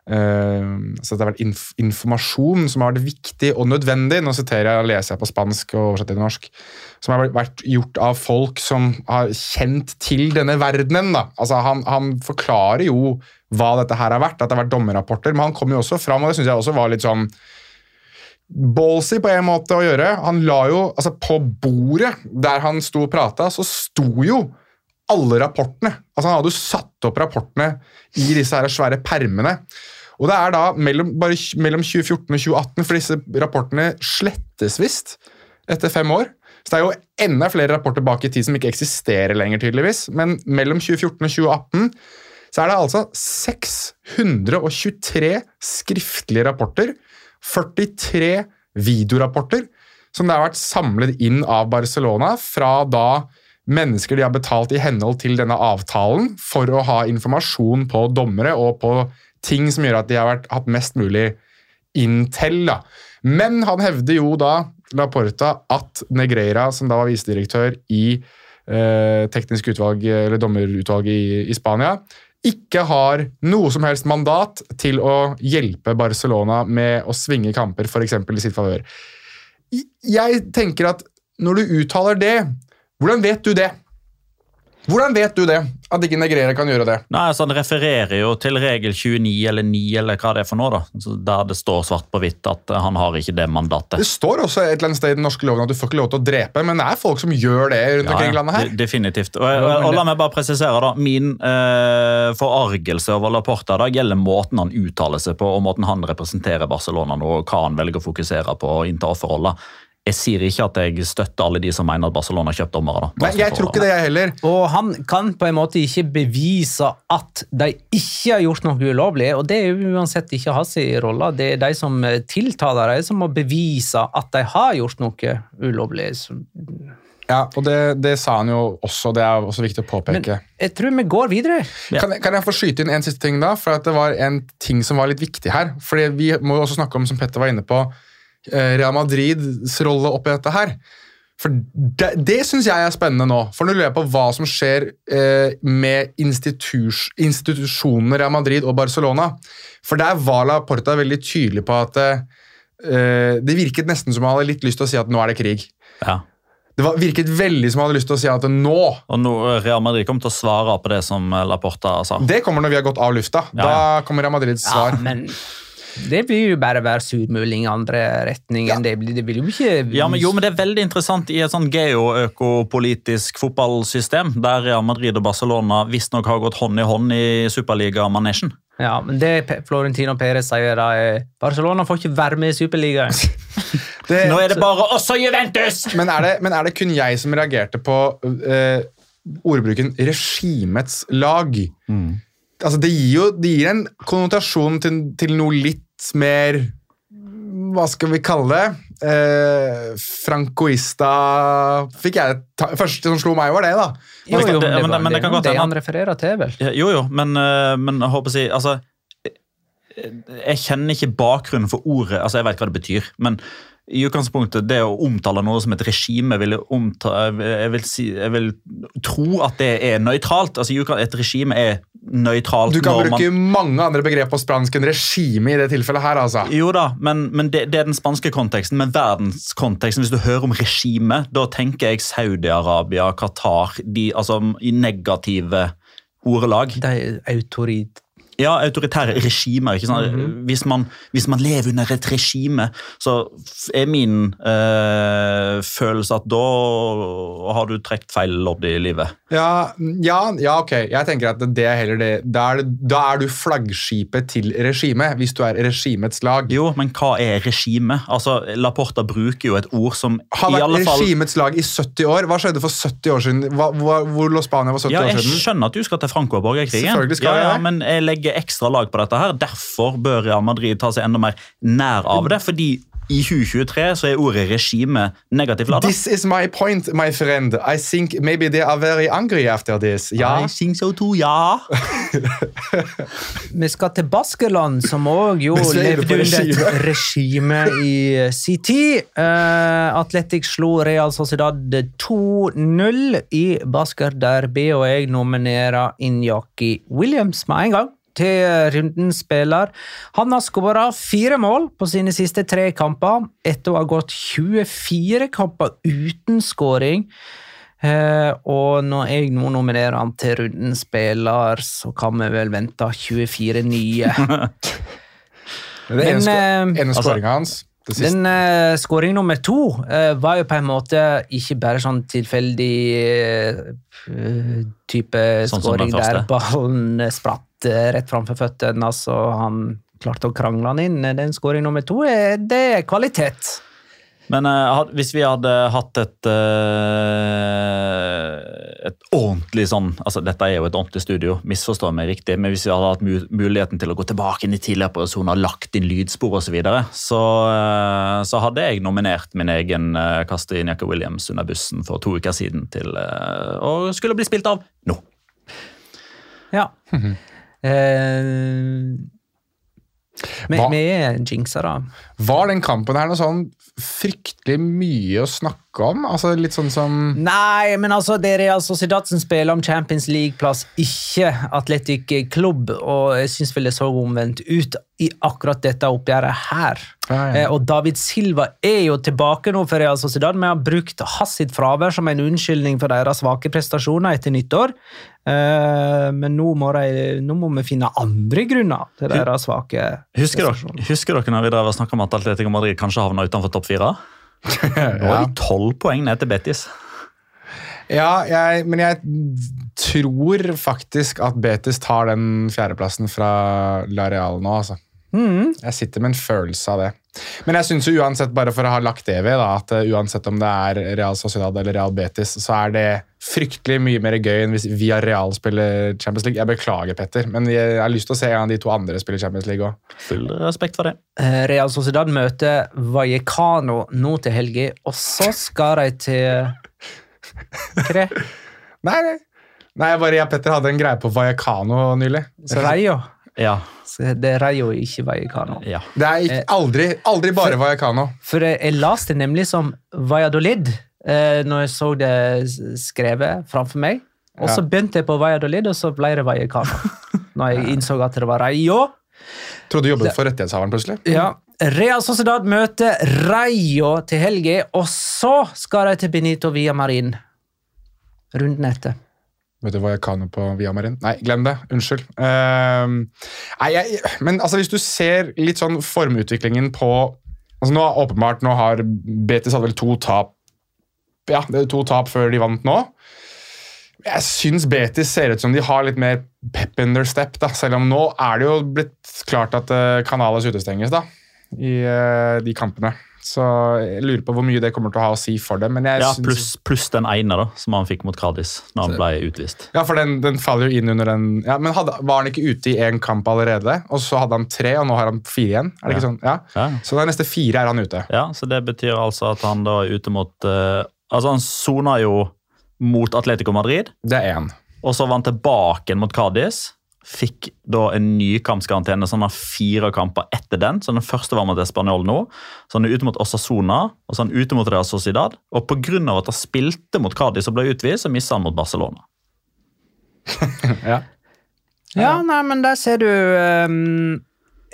Uh, så det har vært inf informasjon som har vært viktig og nødvendig. Nå siterer jeg leser jeg på spansk og oversetter til norsk. Som har vært gjort av folk som har kjent til denne verdenen. Da. Altså, han, han forklarer jo hva dette her har vært, at det har vært dommerrapporter, men han kom jo også fram, og det syns jeg også var litt sånn ballsy på en måte å gjøre. Han la jo, altså På bordet der han sto og prata, så sto jo alle rapportene. Altså Han hadde jo satt opp rapportene i disse her svære permene. Og det er da mellom, bare mellom 2014 og 2018, for disse rapportene slettes visst etter fem år. Så det er jo enda flere rapporter bak i tid som ikke eksisterer lenger, tydeligvis. Men mellom 2014 og 2018 så er det altså 623 skriftlige rapporter, 43 videorapporter, som det har vært samlet inn av Barcelona fra da mennesker de har betalt i henhold til denne avtalen for å ha informasjon på dommere og på ting som gjør at de har vært, hatt mest mulig intel. Da. Men han hevder jo da, Laporta, at Negreira, som da var visedirektør i eh, teknisk utvalg, eller dommerutvalget i, i Spania, ikke har noe som helst mandat til å hjelpe Barcelona med å svinge kamper, f.eks. i sitt favør. Jeg tenker at når du uttaler det, hvordan vet du det? Hvordan vet du det? At ikke negrere kan gjøre det? Nei, altså Han refererer jo til regel 29 eller 9 eller hva det er for noe. da. Der det står svart på hvitt at eh, han har ikke det mandatet. Det står også et eller annet sted i den norske loven at du får ikke lov til å drepe, men det er folk som gjør det rundt omkring i landet her. Definitivt. Og, og, og la meg bare presisere, da. Min eh, forargelse over Laporta da, gjelder måten han uttaler seg på, og måten han representerer Barcelona nå, og hva han velger å fokusere på og innta offerroller. Jeg sier ikke at jeg støtter alle de som mener at Barcelona har kjøpt dommere. da. Nei, jeg tror ikke det, jeg heller. Og han kan på en måte ikke bevise at de ikke har gjort noe ulovlig, og det er jo uansett ikke hans rolle. Det er de som tiltaler dem, som må bevise at de har gjort noe ulovlig. Ja, og det, det sa han jo også, det er også viktig å påpeke. Men jeg tror vi går videre. Kan, jeg- kan jeg få skyte inn en siste ting da? For at det var en ting som var litt viktig her. For vi må jo også snakke om, som Petter var inne på, Real Madrids rolle oppi dette her. For Det, det syns jeg er spennende nå. For nå lurer jeg på hva som skjer eh, med institus, institusjonene Real Madrid og Barcelona. For der var La Porta veldig tydelig på at eh, det virket nesten som han hadde litt lyst til å si at nå er det krig. Ja. Det var, virket veldig som han hadde lyst til å si at nå Og nå, eh, Real Madrid kommer til å svare på det som eh, Laporta sa. Det kommer når vi har gått av lufta. Ja, Da kommer Real Madrids Ja, svar. men det vil jo bare være surmuling i andre retningen. Det, blir- det vil jo ikke Ja, men, jo, men Det er veldig interessant i et sånn geoøkopolitisk fotballsystem, der Real Madrid og Barcelona visstnok har gått hånd i hånd i Superliga-manesjen. Ja, men det Florentino Perez sier da, er Barcelona får ikke være med i Superligaen. Det, Nå er det bare oss og Juventus! men, er det, men er det kun jeg som reagerte på eh, ordbruken 'regimets lag'? Altså, det gir jo det gir en konnotasjon til, til noe litt mer Hva skal vi kalle det? Eh, francoista Fikk jeg ta, første som slo meg, var det, da. Jo, jo, det- men det, men- det kan godt hende han refererer til, vel? Ja, Jo, jo, men, eh, men jeg håper å si Altså, jeg kjenner ikke bakgrunnen for ordet. Altså, Jeg vet hva det betyr. men i utgangspunktet, Det å omtale noe som et regime vil jeg, omta, jeg, vil si, jeg vil tro at det er nøytralt. Altså, Et regime er nøytralt Du kan når bruke man mange andre begrep på spansk enn regime i det tilfellet her, altså. Jo da, men, men det, det er den spanske konteksten. Men verdenskonteksten, hvis du hører om regime, da tenker jeg Saudi-Arabia, Qatar de, altså, I negative ordelag. De er autorit... Ja, autoritære regimer. ikke sant? hvis, man, hvis man lever under et regime, så er min øh, følelse at da har du trukket feil lodd i livet. Ja, ja, ja, ok. Jeg tenker at det er heller det. Da er, da er du flaggskipet til regimet, hvis du er regimets lag. Jo, men hva er regime? Altså, Laporta bruker jo et ord som Har i vært fall regimets lag i 70 år. Hva skjedde for 70 år siden? Hva, hvor, hvor lå Spania for 70 Ja, år jeg skjønner at du skal til Franco og borgerkrigen. Selvfølgelig skal ja, ja, jeg. Men jeg legger ekstra lag på dette. her. Derfor bør Real Madrid ta seg enda mer nær av det. fordi i 2023 så er ordet regime negativt ladet. This is my point, my friend. I think maybe they are very angry after this. Ja. I think so too, ja. Vi skal til Baskeland, som òg jo levde under et regime i eh, sin tid. Uh, Atletic slo Real Sociedad 2-0 i Basker Derby, og jeg nominerer Injaki Williams med en gang til rundens spiller. Han har skåra fire mål på sine siste tre kamper, etter å ha gått 24 kamper uten skåring. Eh, og når jeg nå nominerer han til rundens spiller, så kan vi vel vente 24 nye. Det er ene, Men, eh, ene altså- skåringa hans. Den uh, skåring nummer to uh, var jo på en måte ikke bare sånn tilfeldig uh, type Sånn skåring der ballen eh, spratt eh, rett framfor føttene. Altså, han klarte å krangle han inn. Den skåring nummer to, det er kvalitet. Men uh, hvis vi hadde hatt et uh, et ordentlig sånn altså Dette er jo et ordentlig studio, misforstå meg riktig, men hvis vi hadde hatt muligheten til å gå tilbake inn i tidligere personer, lagt inn lydspor osv., så, videre, så uh, så hadde jeg nominert min egen uh, Kastin Jakke Williams under bussen for to uker siden til å skulle bli spilt av nå. Ja. Eh, vi, er jinxa, da. Var den kampen her noe sånn fryktelig mye å snakke om? Altså Litt sånn som Nei, men altså, det Real Sociedad som spiller om Champions League-plass, ikke Atletic Klubb. Og jeg syns vel det så omvendt ut i akkurat dette oppgjøret her. Ja, ja. Eh, og David Silva er jo tilbake nå for Real Sociedad. Vi har brukt hans sitt fravær som en unnskyldning for deres svake prestasjoner etter nyttår. Eh, men nå må, de, nå må vi finne andre grunner til deres svake Husker dere, husker dere når vi drev og snakka om at Atletico Madrid kanskje havna utenfor topp fire? Nå ja. er de tolv poeng ned til Betis. Ja, jeg, men jeg tror faktisk at Betis tar den fjerdeplassen fra La Real nå, altså. Jeg sitter med en følelse av det. Men jeg syns uansett, bare for å ha lagt det ved, da, at uh, uansett om det er Real Sociedad eller Real Betis, så er det fryktelig mye mer gøy enn hvis Via Real spiller Champions League. Jeg beklager, Petter, men jeg har lyst til å se en av de to andre spille Champions League òg. Full respekt for det. Eh, Real Sociedad møter Vallecano nå til helga, og så skal de til Hva er det? Nei, nei. Nei, bare, jeg og Petter hadde en greie på Vallecano nylig. Så Rayo. Ja. Så Det er Rayo, ikke Vallecano. ja. det er ikke, aldri, aldri bare Vallecano. For jeg, jeg leste det nemlig som Valladolid eh, når jeg så det skrevet framfor meg. Og så begynte jeg på Valladolid, og så ble det Vallecano. Når jeg innså at det var Rayo. Trodde du jobbet for rettighetshaveren plutselig. Ja. Real Sociedad møter Rayo til helga, og så skal de til Benito Via Marin runden etter. Vet du hva jeg kan på Via Marin? Nei, glem det. Unnskyld. Uh, nei, jeg, men altså, hvis du ser litt sånn formutviklingen på altså nå Åpenbart, nå har Betis hadde vel to tap Ja, det er to tap før de vant nå. Jeg syns Betis ser ut som de har litt mer pep in their step. da, Selv om nå er det jo blitt klart at uh, Canales utestenges da, i eh, de kampene. Så jeg lurer på hvor mye det kommer til å ha å si for dem. ja pluss, plus den ene da, som han fikk mot Cardis når han ble utvist. Ja, for den, den faller jo inn under den ja, Men hadde, Var han ikke ute i én kamp allerede? Og så hadde han tre, og nå har han fire igjen? Er det Ja. ikke sånn? Ja. Ja. Så de neste fire er han ute. Ja, så Det betyr altså at han da er ute mot eh, Altså Han sona jo mot Atletico Madrid, Det er én. og så var han tilbake mot Cádiz. Fikk da en ny kampskarantene, så han har fire kamper etter den. så Den første var mot Español nå. Så han er ute mot Osasona og så han er ute mot Real Sociedad. Og pga. at han spilte mot Cádiz og ble utvist, så mista han mot Barcelona. Ja. Ja, nei, men der ser du um,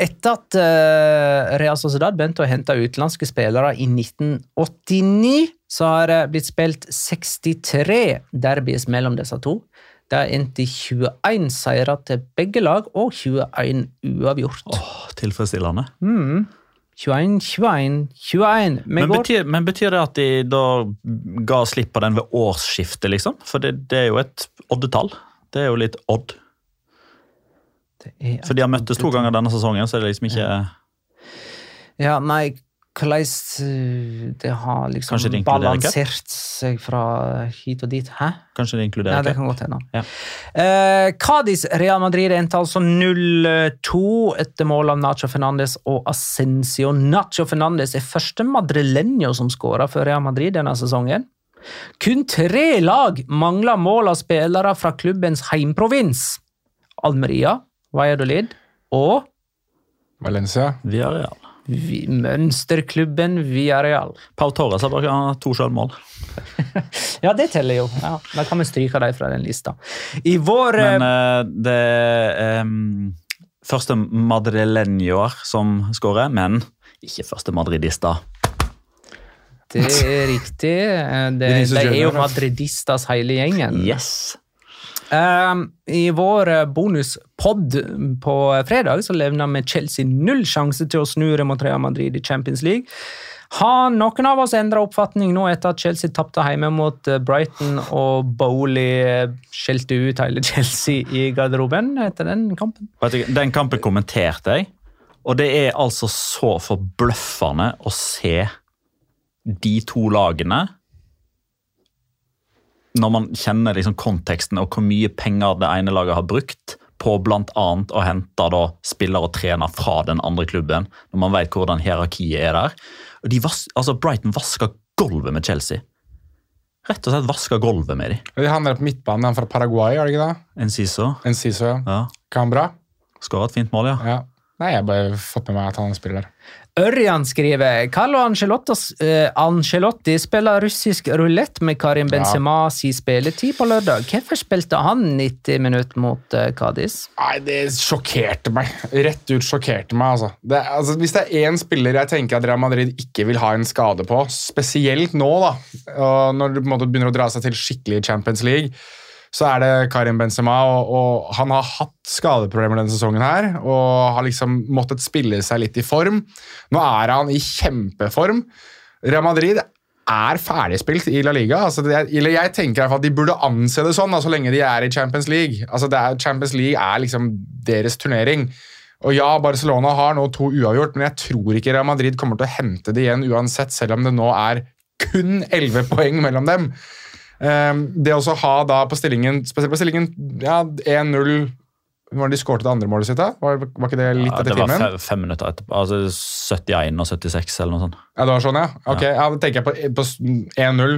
Etter at uh, Real Sociedad begynte å hente utenlandske spillere i 1989, så har det blitt spilt 63 derbys mellom disse to. Det har endt i 21 seire til begge lag og 21 uavgjort. Åh, tilfredsstillende. 21, 21, 21. Men betyr, men betyr det at de da ga slipp på den ved årsskiftet, liksom? For det, det er jo et oddetall. Det er jo litt odd. Det For de har møttes to ganger denne sesongen, så er det liksom ikke Ja, nei, hvordan eh, Det har liksom det balansert seg fra hit og dit. Hæ? Kanskje det Ja, inkluderer det kan godt hende. Ja. Eh, Cádiz Real Madrid endte altså 0-2 etter mål av Nacho Fernandes og Ascencio. Nacho Fernandes er første madrileño som skåra for Real Madrid denne sesongen. Kun tre lag mangler mål av spillere fra klubbens heimprovins. Almeria, Valladolid og Valencia. Villarreal. Vi- mønsterklubben Villarreal. Pau Torres har bare to selvmål. Ja, det teller jo. Ja, da kan vi stryke dem fra den lista. I vår eh, Men uh, det er um, første madrilenioer som skårer, men ikke første madridista. Det er riktig. Det, Det, Vinicius de er jo madridistas hele gjengen. Yes! Um, I vår eh, bonuspod på fredag så levna vi Chelsea null sjanse til å snu mot Real Madrid i Champions League. Har noen av oss endra oppfatning nå etter at Chelsea tapte hjemme mot eh, Brighton og Bowley eh, skjelte ut hele Chelsea i garderoben etter den kampen? Den kampen kommenterte jeg, og det er altså så forbløffende å se de to lagene Når man kjenner liksom konteksten og hvor mye penger det ene laget har brukt på bl.a. å hente da spillere og trener fra den andre klubben, når man vet hvordan hierarkiet er der. Og de vas altså Brighton vasker gulvet med Chelsea. Rett og slett vasker gulvet med dem. Han er på midtbanen, han fra Paraguay, er det ikke det? Enciso. Enciso, ja. Ja. Kan bra? Skåra et fint mål, ja. Ja. Nei, jeg har bare fått med meg at han spiller der. Ørjan skriver Carlo Ancelottos- eh, Ancelotti spiller russisk rulett med Karim Benzema si spilletid på lørdag. Hvorfor spilte han 90 minutter mot Kadis?» Cádiz? Nei, det sjokkerte meg. Rett ut sjokkerte meg, altså. Det, altså. Hvis det er én spiller jeg tenker at Real Madrid ikke vil ha en skade på, spesielt nå, da, når måte begynner å dra seg til skikkelig Champions League, så er det Karim Benzema, og, og han har hatt skadeproblemer denne sesongen her, og har liksom måttet spille seg litt i form. Nå er han i kjempeform. Real Madrid er ferdigspilt i La Liga. Altså det, eller jeg tenker i hvert fall at De burde anse det sånn så lenge de er i Champions League. Altså er, Champions League er liksom deres turnering. Og ja, Barcelona har nå to uavgjort, men jeg tror ikke Real Madrid kommer til å hente det igjen uansett, selv om det nå er kun 11 poeng mellom dem. Um, det å ha da på stillingen, spesielt på stillingen ja, 1-0 Var det de skåret det andre målet sitt? da? Var, var ikke det litt Ja, etter det var fem, fem minutter etterpå. Altså 71 og 76 eller noe sånt. Ja, det var sånn, ja. Ok, ja. Da tenker jeg på, på 1-0.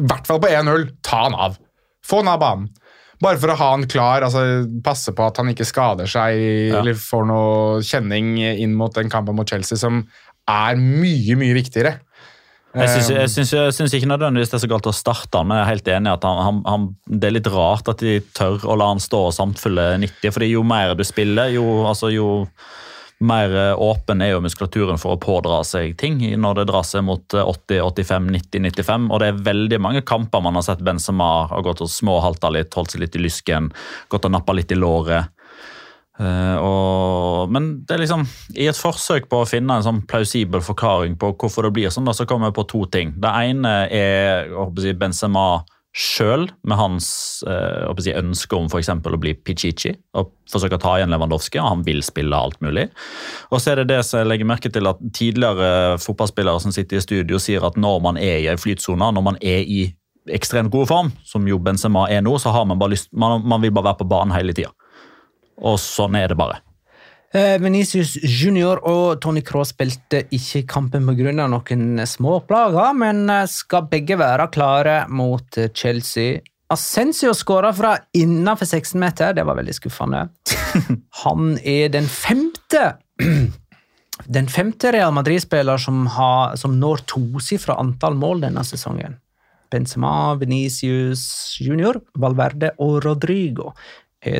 I hvert fall på 1-0. Ta han av. Få han av banen. Bare for å ha han klar, altså passe på at han ikke skader seg Ja. eller får noe kjenning inn mot den kampen mot Chelsea, som er mye, mye viktigere. Jeg syns, syns ikke nødvendigvis det er så galt å starte han, men jeg er helt enig i at han, han, han, det er litt rart at de tør å la han stå og samtfylle 90. fordi jo mer du spiller, jo, altså, jo mer åpen er jo muskulaturen for å pådra seg ting når det drar seg mot eh, 80, 85, 90, 95. Og det er veldig mange kamper man har sett Benzema har gått og småhalta litt, holdt seg litt i lysken, gått og nappa litt i låret. Eh, og, men det er liksom, i et forsøk på å finne en sånn plausibel forklaring på hvorfor det blir sånn, da, så kommer jeg på to ting. Det ene er jeg Benzema sjøl, med hans uh, jeg ønske om eksempel å bli Pichichi og forsøke å ta igjen Lewandowski, og han vil spille alt mulig. Og så er det det som jeg legger merke til at tidligere fotballspillere som sitter i studio, sier at når man er i en flytsone, når man er i ekstremt god form, som jo Benzema er nå, så har man bare lyst, man, man vil bare være på banen hele tida. Og sånn er det bare. Eh, Venicius Junior og Tony Cross spilte ikke kampen pga. noen småplager, men eh, skal begge være klare mot eh, Chelsea. Ascensio skåra fra innenfor 16 meter, det var veldig skuffende. Han er den femte Den femte Real Madrid-spiller som, har- som når tosifra antall mål denne sesongen. Benzema, Venicius Junior, Valverde og Rodrigo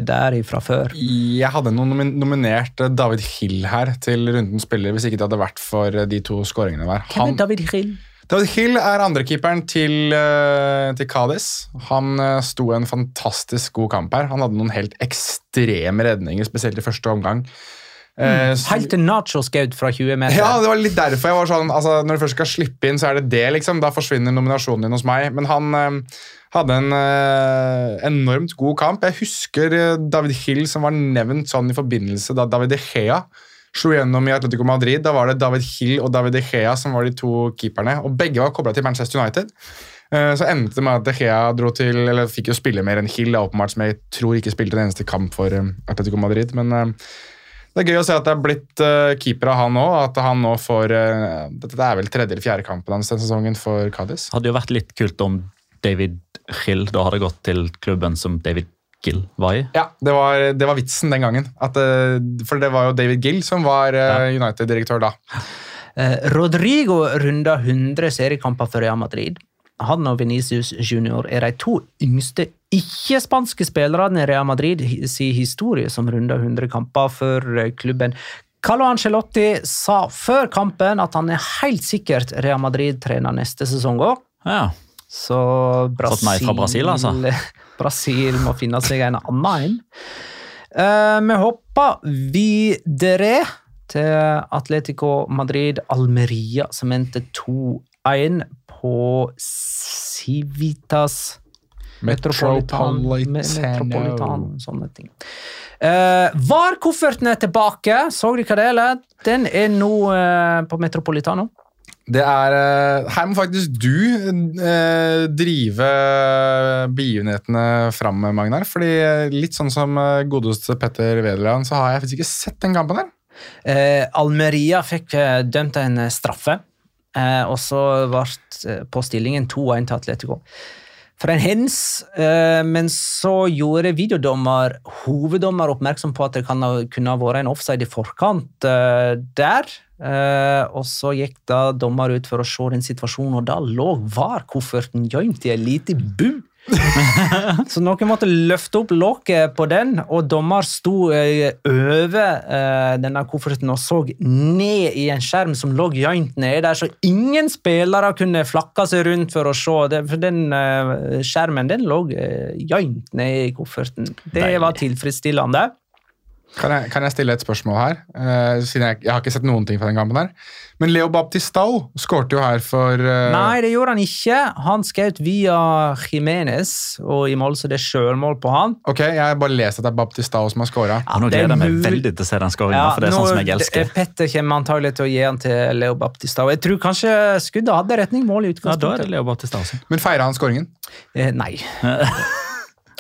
der ifra før. Jeg hadde noen nomin nominert eh, David Hill her til rundens spiller, hvis ikke det hadde vært for eh, de to skåringene der. Hvem er David Hill? David Hill er andrekeeperen til, uh, til Cádiz. Han eh, sto en fantastisk god kamp her. Han hadde noen helt ekstreme redninger, spesielt i første omgang. Mm. så- Helt til Nacho skaut fra 20 meter. Ja, det var litt derfor jeg var sånn altså, Når du først skal slippe inn, så er det det, liksom. Da forsvinner nominasjonen din hos meg. Men han eh, hadde en eh, enormt god kamp. Jeg husker eh, David Hill som var nevnt sånn i forbindelse da David De Gea slo gjennom i Atletico Madrid. Da var det David Hill og David De Gea som var de to keeperne. Og begge var kobla til Manchester United. Eh, Så endte det med at De Gea dro til, eller fikk jo spille mer enn Hill, da, åpenbart, som jeg tror ikke spilte en eneste kamp for eh, Atletico Madrid. Men det er gøy å se at det er blitt keeper av han òg. At han nå får uh, Dette er vel tredje eller fjerde kampen hans denne sesongen for Cádiz. Hadde jo vært litt kult om David Hill da hadde gått til klubben som David Gill var i. Ja, det var, det var vitsen den gangen. At, uh, for det var jo David Gill som var uh, United-direktør da. Eh, Rodrigo runda 100 seriekamper for Real Madrid. Han og Venicius Junior er de to yngste ikke-spanske spillerne i Real Madrid sin historie som runda 100 kamper for eh, klubben. Carlo Ancelotti sa før kampen at han er helt sikkert Real Madrid-trener neste sesong òg. Ja. Så Brasil, Fått nei fra Brasil, altså. Brasil må finne seg en annen en. Uh, vi hopper videre til Atletico Madrid Almeria, som endte 2-1 på Civitas Metropolitan. Metropolitano sånne ting. Uh, VAR-kofferten er tilbake. Så dere det, eller? Den er nå uh, på Metropolitano. Det er eh, Her må faktisk du eh, drive begivenhetene fram, Magnar. Fordi eh, litt sånn som eh, godeste Petter Wederland, så har jeg faktisk ikke sett den kampen der. Eh, Almeria fikk eh, dømt en eh, straffe, eh, og så ble eh, på stillingen 2-1 til Atletico. For en hens, eh, men så gjorde videodommer hoveddommer oppmerksom på at det kan ha, kunne ha vært en offside i forkant eh, der. Eh, og så gikk da dommer ut for å se den situasjonen, og da lå VAR-kofferten gjemt i ei lita bu. Så noen måtte løfte opp lokket på den, og dommer sto eh, over eh, denne kofferten og så ned i en skjerm som lå gjemt nede der, så ingen spillere kunne flakke seg rundt for å se. For den eh, skjermen den lå gjemt nedi i kofferten. Det var tilfredsstillende. Kan jeg, kan jeg stille et spørsmål her? Uh, siden jeg, jeg har ikke sett noen ting fra den kampen her. Men Leo Baptistao skårte jo her for uh... Nei, det gjorde han ikke. Han skjøt via Jimenez, og i mål så det er sjølmål på han. Ok, Jeg har bare lest at det er Baptistao som har skåra. Ja, nå er gleder jeg meg veldig til å se den skåringa, for det er sånn som jeg elsker. Petter kommer antagelig til å gi han til Leo Baptistao. Jeg tror kanskje skuddet hadde retning mål i utgangspunktet. Ja, da er det. Leo Baptistau også. Men feira han skåringen? Eh, nei.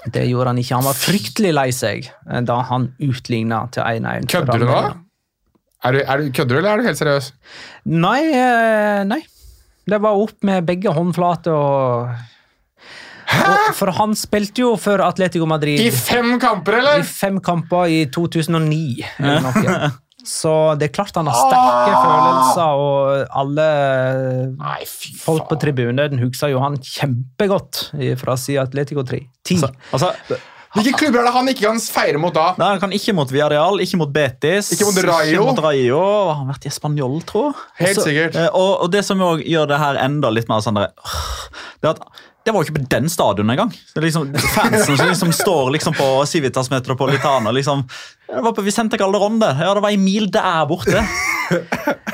Det gjorde han ikke. Han var fryktelig lei seg eh, da han utligna til 1-1. Kødder du nå? Er du, er du, kødder du, eller er du helt seriøs? Nei, eh, nei. Det var opp med begge håndflater og, Hæ?! For han spilte jo for Atletico Madrid. I fem kamper, i eller?! fem kamper i 2009 eller noe. Så det er klart han har sterke følelser, og alle Nei, fy folk på tribunen husker jo han kjempegodt fra siden Atletico 3. 10. Så, altså, Hvilke klubber er det han ikke kan feire mot da? Nei, Han kan ikke mot Villarreal, ikke mot Betis. Ikke mot Rayo. Ikke mot Rayo. Har vært i Spanjol, tro? Helt sikkert. eh, Og, og det som gjør det her enda litt mer sånn det er at det var jo ikke på den stadion engang. Liksom Fansen som liksom står liksom på Civitas Metropolitana liksom, Det var på Vicente Calderón. Ja, det var en mil der borte.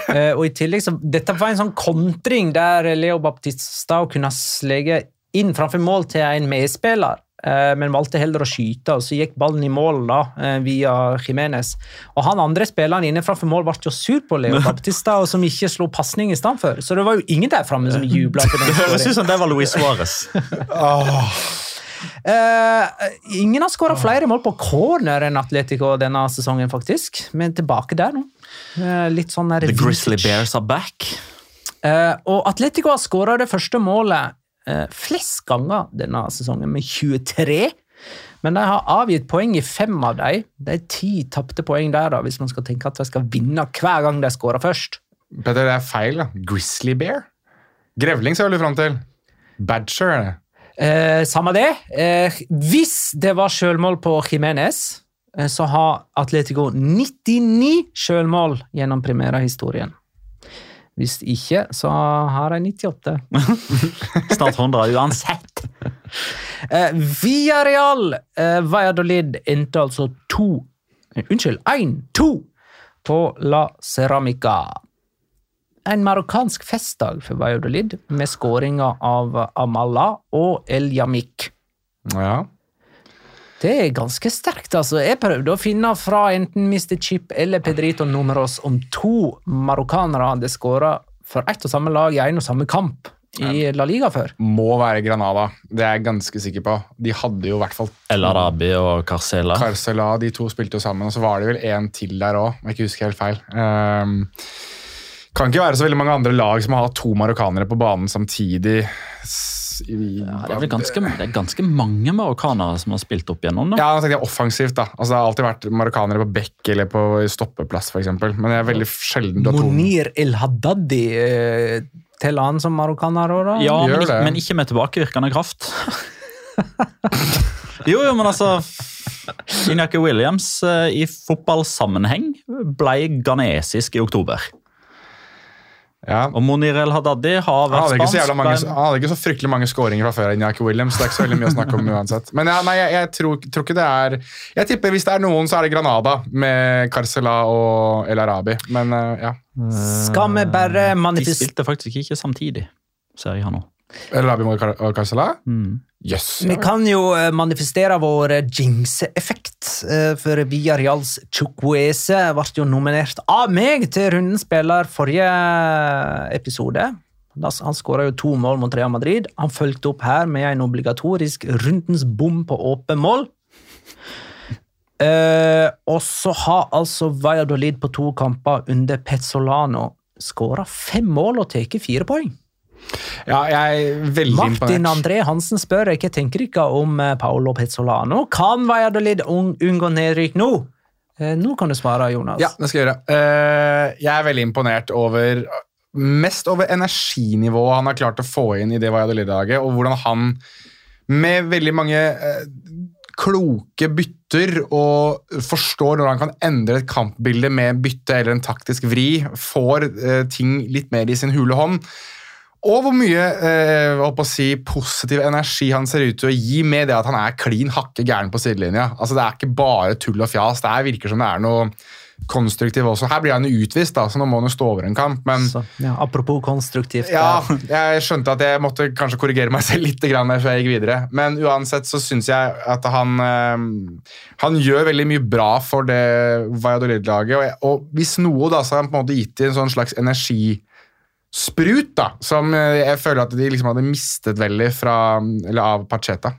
uh, og i tillegg så, Dette var en sånn kontring der Leo Baptista kunne slege inn framfor mål til en medspiller, men valgte heller å skyte, og så gikk ballen i mål da, eh, via Jimenez. Og han andre spilleren inne framfor mål ble jo sur på Leo Baptista, og som ikke slo pasning i stand for. Så det var jo ingen der framme som jubla. Det høres ut som det var Luis Suárez. Eh, ingen har skåra flere mål på corner enn Atletico denne sesongen, faktisk. Men tilbake der nå. Uh, litt sånn The Grizzly. Bears are back. Uh, og Atletico har skåra det første målet eh, flest ganger denne sesongen, med 23. Men de har avgitt poeng i fem av dem. Det er ti tapte poeng der, da, hvis man skal tenke at de skal vinne hver gang de skårer først. Petter, det er feil. da. Grizzly Bear? Grevling ser du fram til. Badger er det. Eh, samme det. Eh, hvis det var sjølmål på Jimenez, eh, så har Atletico 99 sjølmål gjennom primæra-historien. Hvis ikke, så har de 98. Snart 100 uansett. Eh, Real eh, Valladolid endte altså to eh, Unnskyld, 1-2 på La Ceramica. En marokkansk festdag for Valladolid, med skåringer av Amala og El Yamik. Ja. Det er ganske sterkt, altså. Jeg prøvde å finne fra enten Mr. Chip eller Pedrito Numeros om to marokkanere hadde skåra for ett og samme lag i en og samme kamp i La Liga før. Må være Granada. Det er jeg ganske sikker på. De hadde jo i hvert fall El Arabi og Carcela. Carcela, de to spilte jo sammen, og så var det vel en til der òg, om jeg ikke husker helt feil. Um, kan ikke være så veldig mange andre lag som har to marokkanere på banen samtidig. I- Ja, det, er vel ganske, det er ganske mange marokkanere som har spilt opp igjennom. Da. Ja, nå tenkte jeg offensivt, da. Altså, det har alltid vært marokkanere på bekk eller på stoppeplass, f.eks. Men det er veldig sjelden Monir El Haddadi eh, teller han som marokkaner òg, da? Ja, men, ikke- men ikke med tilbakevirkende kraft. jo, jo, men altså Inyaki Williams eh, i fotballsammenheng ble ghanesisk i oktober. Ja. Og Monir El Haddadi har vært hadde, ikke så spansk. jævla mange, ble- han hadde ikke så fryktelig mange skåringer fra før. enn Iñaki Williams, det er ikke så veldig mye å snakke om uansett. Men ja, nei, jeg, jeg tror, tror ikke det er Jeg tipper hvis det er noen, så er det Granada med Carcela og El Arabi. Men eh, ja. Skal vi bare De spilte faktisk ikke samtidig, ser jeg her nå. Og Car- Mm. Yes. Vi kan jo eh, manifestere vår jinx-effekt for for Villarreals Chukwese ble jo nominert av meg til rundens spiller forrige episode. Han skåra to mål mot Real Madrid. Han fulgte opp her med en obligatorisk rundens bom på åpen mål. Eh, og så har altså Valladolid på to kamper under Pezzolano skåra fem mål og tatt fire poeng. Ja, jeg er veldig Martin imponert. André Hansen spør hva tenker dere om eh, Paolo Pezzolano. Kan Valladolid unngå nedrykk nå? Eh, nå kan du svare, Jonas. Ja, det skal jeg gjøre. Eh, jeg er veldig imponert over Mest over energinivået han har klart å få inn i det Valladolid-laget, og hvordan han med veldig mange kloke bytter og forstår når han kan endre et kampbilde med bytte eller en taktisk vri, får ting litt mer i sin hule hånd. Og hvor mye eh, si, positiv energi han ser ut til å gi med det at han er klin hakke gæren på sidelinja. Altså, det er ikke bare tull og fjas. Det er, virker som det er noe konstruktivt også. Her blir han jo utvist, da, så nå må han jo stå over en kamp. Men Så, ja, apropos konstruktivt. ja, jeg skjønte at jeg måtte kanskje korrigere meg selv litt grann der før jeg gikk videre. Men uansett så syns jeg at han eh, Han gjør veldig mye bra for det Valladolid-laget. Og, og hvis noe, da, så har han på en måte gitt dem en sånn slags energisprut, da, som eh, jeg føler at de liksom hadde mistet veldig fra, eller av Pacheta.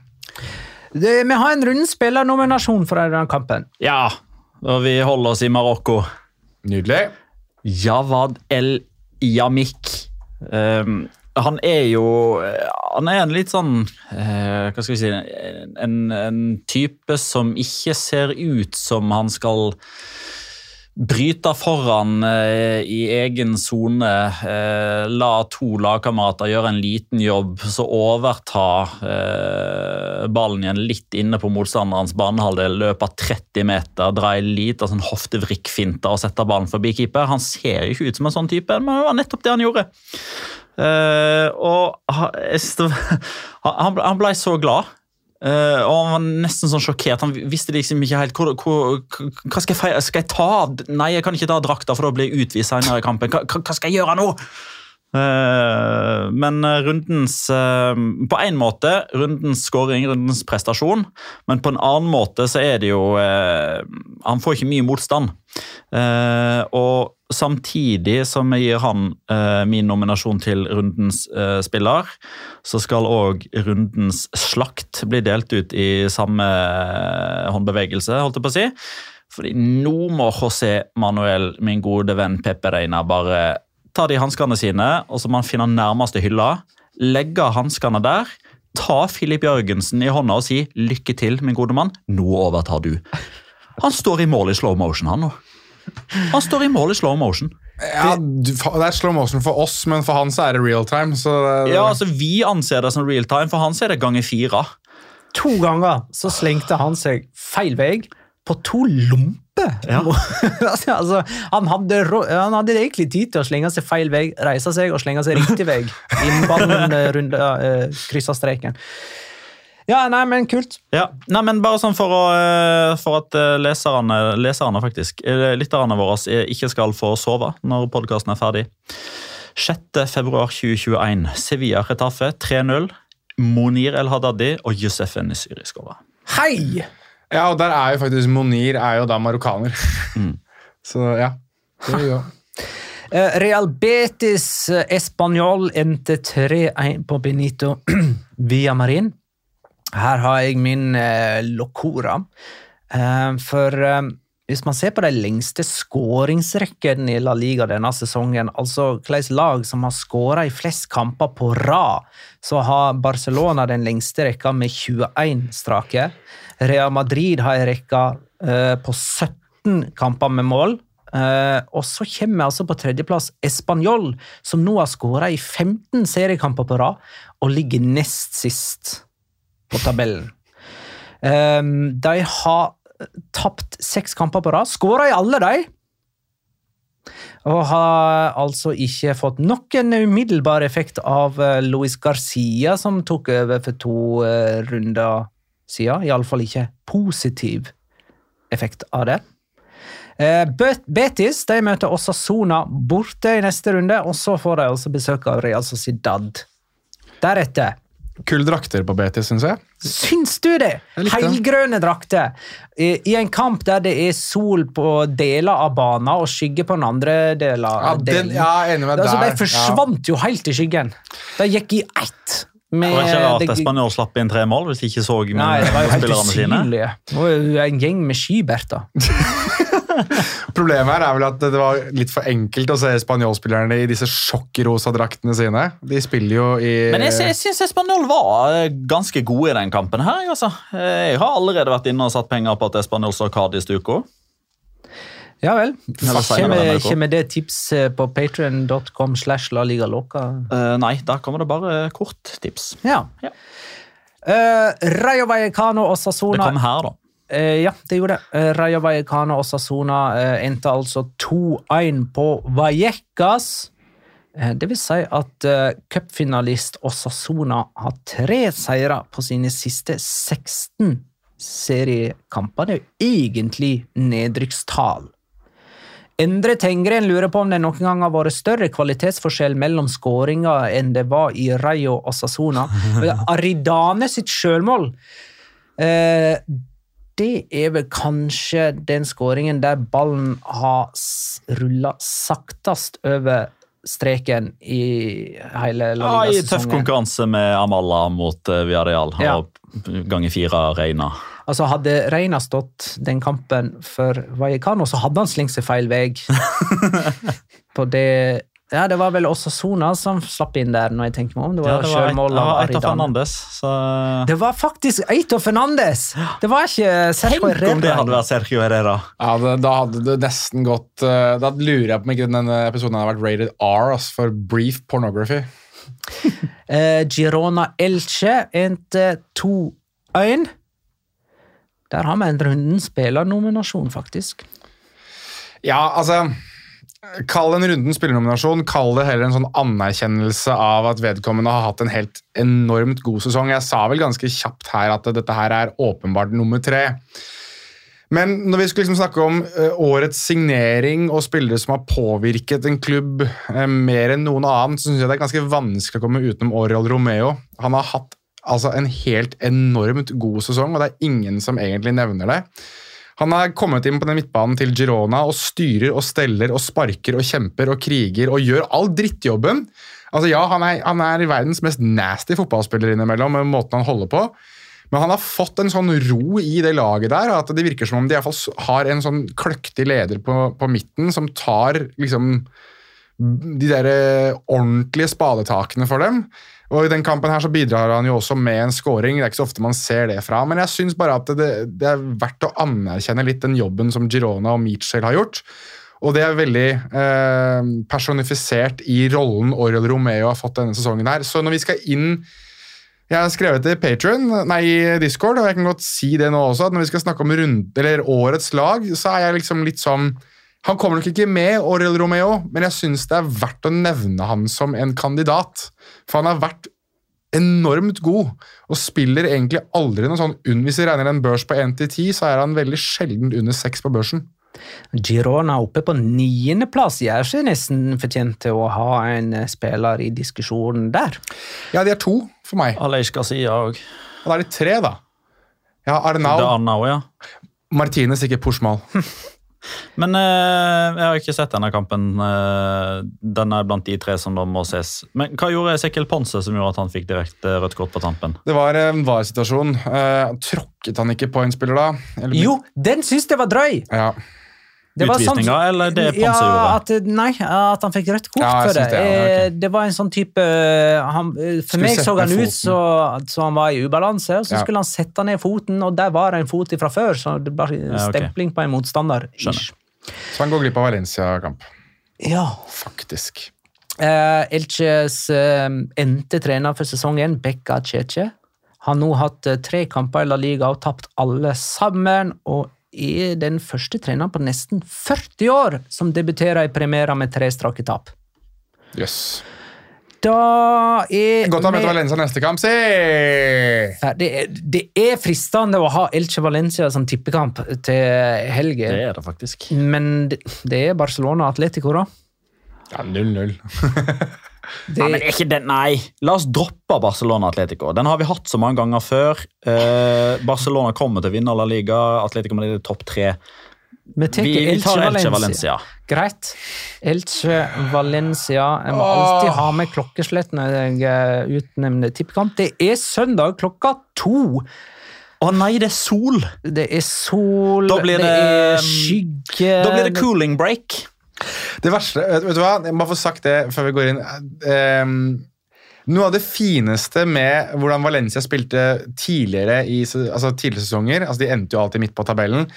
Det, vi har en rundspillernominasjon for denne kampen. Ja, og vi holder oss i Marokko. Nydelig. Jawad El Yamik. Um, han er jo Han er en litt sånn uh, Hva skal vi si en, en type som ikke ser ut som han skal bryte foran eh, i egen sone. Eh, la to lagkamerater gjøre en liten jobb, så overta eh, ballen igjen litt inne på motstanderens banehalvdel, løper 30 meter, dra en liten sånn hoftevrikkfinte og setter ballen forbi keeper. Han ser jo ikke ut som en sånn type, men det var nettopp det han gjorde. Og han, han ble så glad. Eh, og han var nesten sånn sjokkert. Han visste liksom ikke helt hvor, hvor, Hva skal jeg? Skal jeg ta Nei, jeg kan ikke ta drakta, for da blir jeg utvist senere i kampen. Hva, hva skal jeg gjøre nå? Eh, men rundens eh, På én måte rundens scoring, rundens prestasjon, men på en annen måte så er det jo eh, Han får ikke mye motstand. Eh, og samtidig som jeg gir han eh, min nominasjon til rundens eh, spiller, så skal òg rundens slakt bli delt ut i samme eh, håndbevegelse, holdt jeg på å si. Fordi nå må José Manuel, min gode venn Pepe Reina, bare ta de hanskene sine, og så må han finne nærmeste hylla, legge hanskene der, ta Filip Jørgensen i hånda og si 'lykke til, min gode mann', nå overtar du. Han står i mål i slow motion, han nå. Han står i mål i slow motion. Ja, Det er slow motion for oss, men for han så er det real time. Så det, Ja, altså Vi anser det som real time, for han så er det ganger fire. To ganger så slengte han seg feil vei på to lomper. altså, han, hadde, han hadde egentlig tid til å slenge seg feil vei, reise seg og slenge seg riktig vei. Innen ballen eh, uh, kryssa streken. Ja, nei, men kult. Ja, nei, men bare sånn for, å, eh, for at eh, leserne, leserne faktisk, lytterne våre, ikke skal få sove når podkasten er ferdig. 6. februar 2021. Sevilla Retafe 3-0. Monir El Hadadi og Josef Nisiri skåra. Hei! Ja, og der er jo faktisk Monir er jo da marokkaner. Så ja. Det er jo. Eh, Real Betis eh, Español endte 3-1 på Benito via Marin. Her har jeg min eh, locora. Eh, for eh, hvis man ser på de lengste skåringsrekkene i La Liga denne sesongen, altså hvilke lag som har skåra i flest kamper på rad, så har Barcelona den lengste rekka med 21 strake. Real Madrid har en rekke eh, på 17 kamper med mål. Eh, og så kommer vi altså på tredjeplass Español, som nå har skåra i 15 seriekamper på rad og ligger nest sist på tabellen. Eh, de har tapt seks kamper på rad, skåra i alle de. Og har altså ikke fått noen umiddelbar effekt av eh, Luis Garcia, som tok over for to eh, runder siden. Iallfall ikke positiv effekt av det. Eh, Betis de møter Osasona borte i neste runde, og så får de altså besøk av Real Sociedad. Deretter Kule drakter på Betis, syns jeg. Syns du det? Helgrønne drakter. I, I en kamp der det er sol på deler av banen og skygge på den andre delen. Ja, den, ja, enig med Det, altså, der. de forsvant jo helt i skyggen. De gikk i ett. Med, Det var ikke rart det- Espanol slapp inn tre mål hvis de ikke så Nei, det var jo helt spillerne sine. Det var jo en gjeng med skiberter. Problemet her er vel at det var litt for enkelt å se spanjolspillerne i disse sjokkrosa draktene sine. De spiller jo i Men jeg, jeg syns Espanol var eh, ganske gode i den kampen. her. Altså. Eh, Jeg har allerede vært inne og satt penger på at Espanol står Cádiz til uka. Ja vel. Kommer, kommer det tips eh, på patrion.com slash la liga loca? Uh, nei, da kommer det bare korttips. Ja. Ja. Uh, Rayo Vallecano og Det kom her, da. Uh, ja, det gjorde det. Uh, Rayo Vallecano og Sassona endte altså 2-1 på Vallecas. Det vil si at uh, cupfinalist Osasona har tre seire på sine siste 16 seriekamper. Det er jo egentlig nedrykkstall. Endre Tengren lurer på om det noen gang har vært større kvalitetsforskjell mellom skåringer enn det var i Rayo og Sasona. Aridane sitt sjølmål eh, det er vel kanskje den skåringen der ballen har rulla saktest over streken i hele La Ja, I tøff konkurranse med Amala mot uh, Villarreal Ja. og ganger fire Reina. Altså Hadde Reina stått den kampen for Vallecano, så hadde han slengt seg feil vei. På det Ja, det var vel også Sona som slapp inn der, når jeg tenker meg om. Det Ja, var det var et, det var et. Fernandes. Så Det var faktisk Eito Fernandes! Det var ikke Sergio Herrera. Tenk om det hadde vært Sergio Herrera. Ja, det, Da hadde det nesten gått eh, Da lurer jeg på om ikke denne episoden hadde vært rated R ass, for brief pornography. Eh, Girona Elche endte 2-1. Der har vi en runden spillernominasjon, faktisk. Ja, altså Kall en runden spillernominasjon, kall det heller en sånn anerkjennelse av at vedkommende har hatt en helt enormt god sesong. Jeg sa vel ganske kjapt her at dette her er åpenbart nummer tre. Men når vi skulle liksom snakke om eh, årets signering og spillere som har påvirket en klubb eh, mer enn noen annen, så syns jeg det er ganske vanskelig å komme utenom Oriol Romeo. Han har hatt altså, en helt enormt god sesong, og det er ingen som egentlig nevner det. Han har kommet inn på den midtbanen til Girona og styrer og steller og sparker og kjemper og kriger og gjør all drittjobben. Altså ja, Han er, han er verdens mest nasty fotballspiller innimellom med måten han holder på. Men han har fått en sånn ro i det laget der, at det virker som om de i hvert fall har en sånn kløktig leder på, på midten som tar liksom de der eh, ordentlige spadetakene for dem. Og I den kampen her så bidrar han jo også med en scoring. Det er ikke så ofte man ser det fra, men jeg syns bare at det, det er verdt å anerkjenne litt den jobben som Girona og Mitchell har gjort. Og det er veldig eh, personifisert i rollen Oriol Romeo har fått denne sesongen her. Så når vi skal inn Jeg har skrevet til Patron, nei, Discord, og jeg kan godt si det nå også, at når vi skal snakke om rundt, årets lag, så er jeg liksom litt sånn han kommer nok ikke med, Aurel Romeo, men jeg syns det er verdt å nevne han som en kandidat. For han har vært enormt god, og spiller egentlig aldri noe sånn Hvis vi regner en børs på 1 til 10, så er han veldig sjelden under 6 på børsen. Girona oppe på niendeplass gjør seg nesten fortjent til å ha en eh, spiller i diskusjonen der. Ja, de er to for meg. Aleix Garcia òg. Og da er de tre, da. Ja, Det Arnau, er ja. Martinez, ikke Pushmal. Men eh, jeg har ikke sett denne kampen. eh, den er blant de tre som da må ses. Men hva gjorde Ezekiel Ponce som gjorde at han fikk direkte rødt kort på tampen? Det var en VAR-situasjon. Eh, tråkket han ikke på en spiller da? Eller- Jo, den syns jeg var drøy! Ja. Det sånn- Utvisninga, eller det Ponse ja, gjorde? At, nei, at han fikk rødt kort Ja, for det. det, ja, okay. det var en sånn type han, eh, For Skulle meg så han ut så, så han var i ubalanse, og så Ja. skulle han sette ned foten, og der var det en fot fra før, så det ok. stempling på en motstander. Skjønner. Så han går glipp av Valencia-kamp, Ja. faktisk. Eh, Elches eh, endte trener for sesongen, Bekka Cheche, har nå hatt eh, tre kamper i La Liga og tapt alle sammen, og er den første treneren på nesten 40 år som debuterer i Primera med tre strake tap. Jøss. Da er Godt å møte Valencia neste kamp, si! Ja, det, er, det er fristende å ha Elche Valencia som tippekamp til helgen, Det er det faktisk. men det, det er Barcelona-Atletico, da. Ja, 0-0. Ja, men ikke den, Nei, la oss droppe Barcelona Atletico. Den har vi hatt så mange ganger før. Eh, Barcelona kommer til å vinne La Liga. Atletico Madrid er topp tre. Vi tar Elche, Valencia. Valencia. Greit. Elche Valencia. Jeg må alltid ha med klokkeslett når jeg eh, utnevner tippekamp. Det er søndag klokka to. Å nei, det er sol! Det er sol, det, det- er skygge Da blir det cooling break. Det verste, vet, du hva? Jeg må få sagt det før vi går inn. Um, noe av det fineste med hvordan Valencia spilte tidligere i altså tidligere sesonger, altså de endte jo alltid midt på tabellen,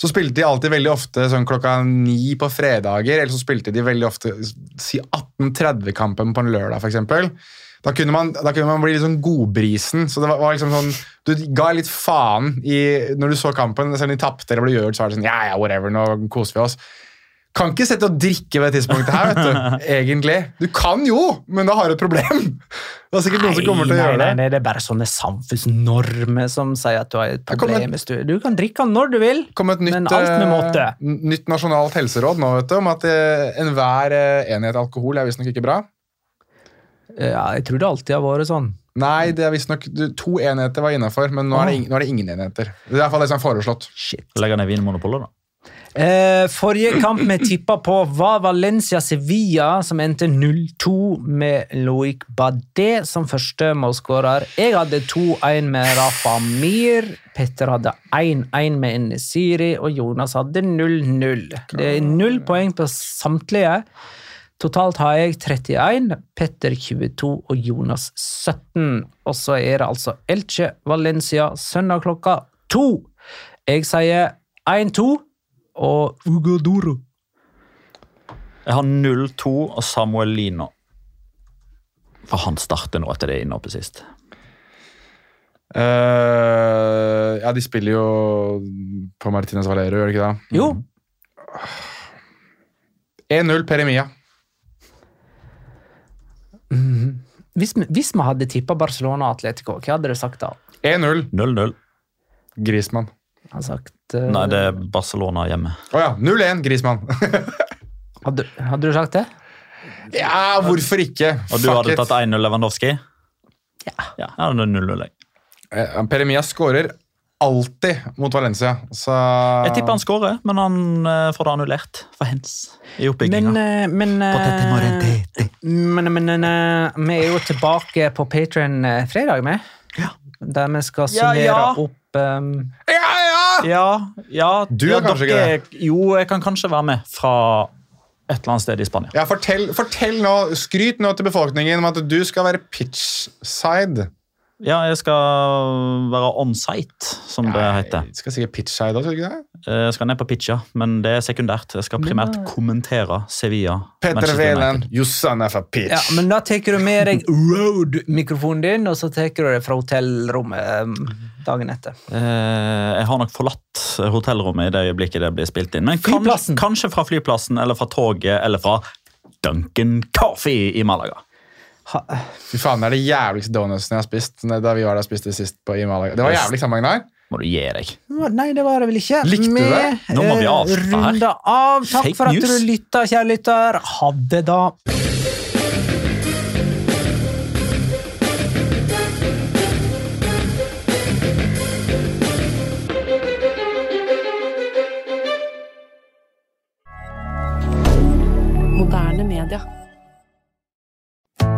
så spilte de alltid veldig ofte sånn klokka ni på fredager, eller så spilte de veldig ofte si 18.30-kampen på en lørdag, f.eks. Da kunne, man, da kunne man bli litt sånn godbrisen. så det var, var liksom sånn, Du ga litt faen i, når du så kampen. Selv om de tapte eller ble gjort, så var det sånn Ja, ja, whatever, nå koser vi oss. Kan ikke sette og drikke ved det tidspunktet her, vet du. Egentlig. Du kan jo, men da har du et problem. Det er sikkert noen som kommer til å nei, gjøre nei, det. nei, det er bare sånne samfunnsnormer som sier at du har et problem. Et, Du, du kan drikke når du vil, nytt, men alt med måte. eh, nytt nasjonalt helseråd nå, vet du, om at eh, enhver eh, enhet alkohol er visstnok ikke bra. Ja, jeg tror det alltid har vært sånn. Nei, det er visstnok to enheter var innafor, men nå er, det, nå er det ingen enheter. Det er i hvert fall det som er foreslått. Shit. Legger ned Vinmonopolet, da. Eh, forrige kamp vi tippa på, var Valencia-Sevilla, som endte 0-2 med Loic Badet som første målskårer. Jeg hadde 2-1 med Rafa Mir. Petter hadde 1-1 med Enesiri, og Jonas hadde 0-0. Det er null poeng på samtlige. Totalt har jeg 31, Petter 22 og Jonas 17. Og så er det altså Elche Valencia søndag klokka to. Jeg sier 1-2 og Ugo Doro. Jeg har 0-2 og Samuel Lino. For han starter nå etter det innhoppet sist. Uh, ja, de spiller jo på Martinez Valero, gjør de ikke det? Jo, 1-0 Peremia. hvis vi, hvis vi hadde tippa Barcelona og Atletico, hva hadde dere sagt da? 1-0 0-0. Grismann. Jeg har sagt, uh, Nei, det er Barcelona hjemme. Å ja, 0-1 Grismann. hadde, hadde du sagt det? ja, hvorfor ikke? Og du Fuck hadde it. tatt 1-0 Lewandowski? Ja. ja hadde 0-0. jeg. Eh, Peremia skårer alltid mot Valencia, så Jeg tipper han skårer, men han uh, får det annullert for hens i Men, oppbygginga. men, uh, men, men, eh, vi er jo tilbake på Patreon fredag, med. Der vi skal Ja, ja. opp um, Ja, ja! Ja, ja Du ja, er kanskje dere- ikke Jo, jeg kan kanskje være med fra et eller annet sted i Spania. Ja, fortell, fortell nå, Skryt nå til befolkningen om at du skal være pitchside. Ja, jeg skal være on site, som det heter. Du skal sikkert pitchside også, skal du ikke det? Jeg skal ned på pitcha, men det er sekundært. Jeg skal primært kommentere Sevilla. Petter Velen, United. you son of a pitch. Ja, men da tar du med deg Road-mikrofonen din, og så tar du det fra hotellrommet um, dagen etter. Eh, Jeg har nok forlatt hotellrommet i det øyeblikket det blir spilt inn. Men kan, kanskje fra flyplassen, eller fra toget, eller fra Duncan Coffee i Malaga. Ha, Fy faen, det er det jævligste donutsene jeg har spist. Da vi var der og spiste sist på i Malaga. Det var jævlig sammen, Magnar. Må du gi deg. Nei, det var det vel ikke. Likte du det? Nå må vi eh, avslutte her. runde av. Takk Fake for at news. du lytta, kjære lytter. Ha det, da. Moderne media.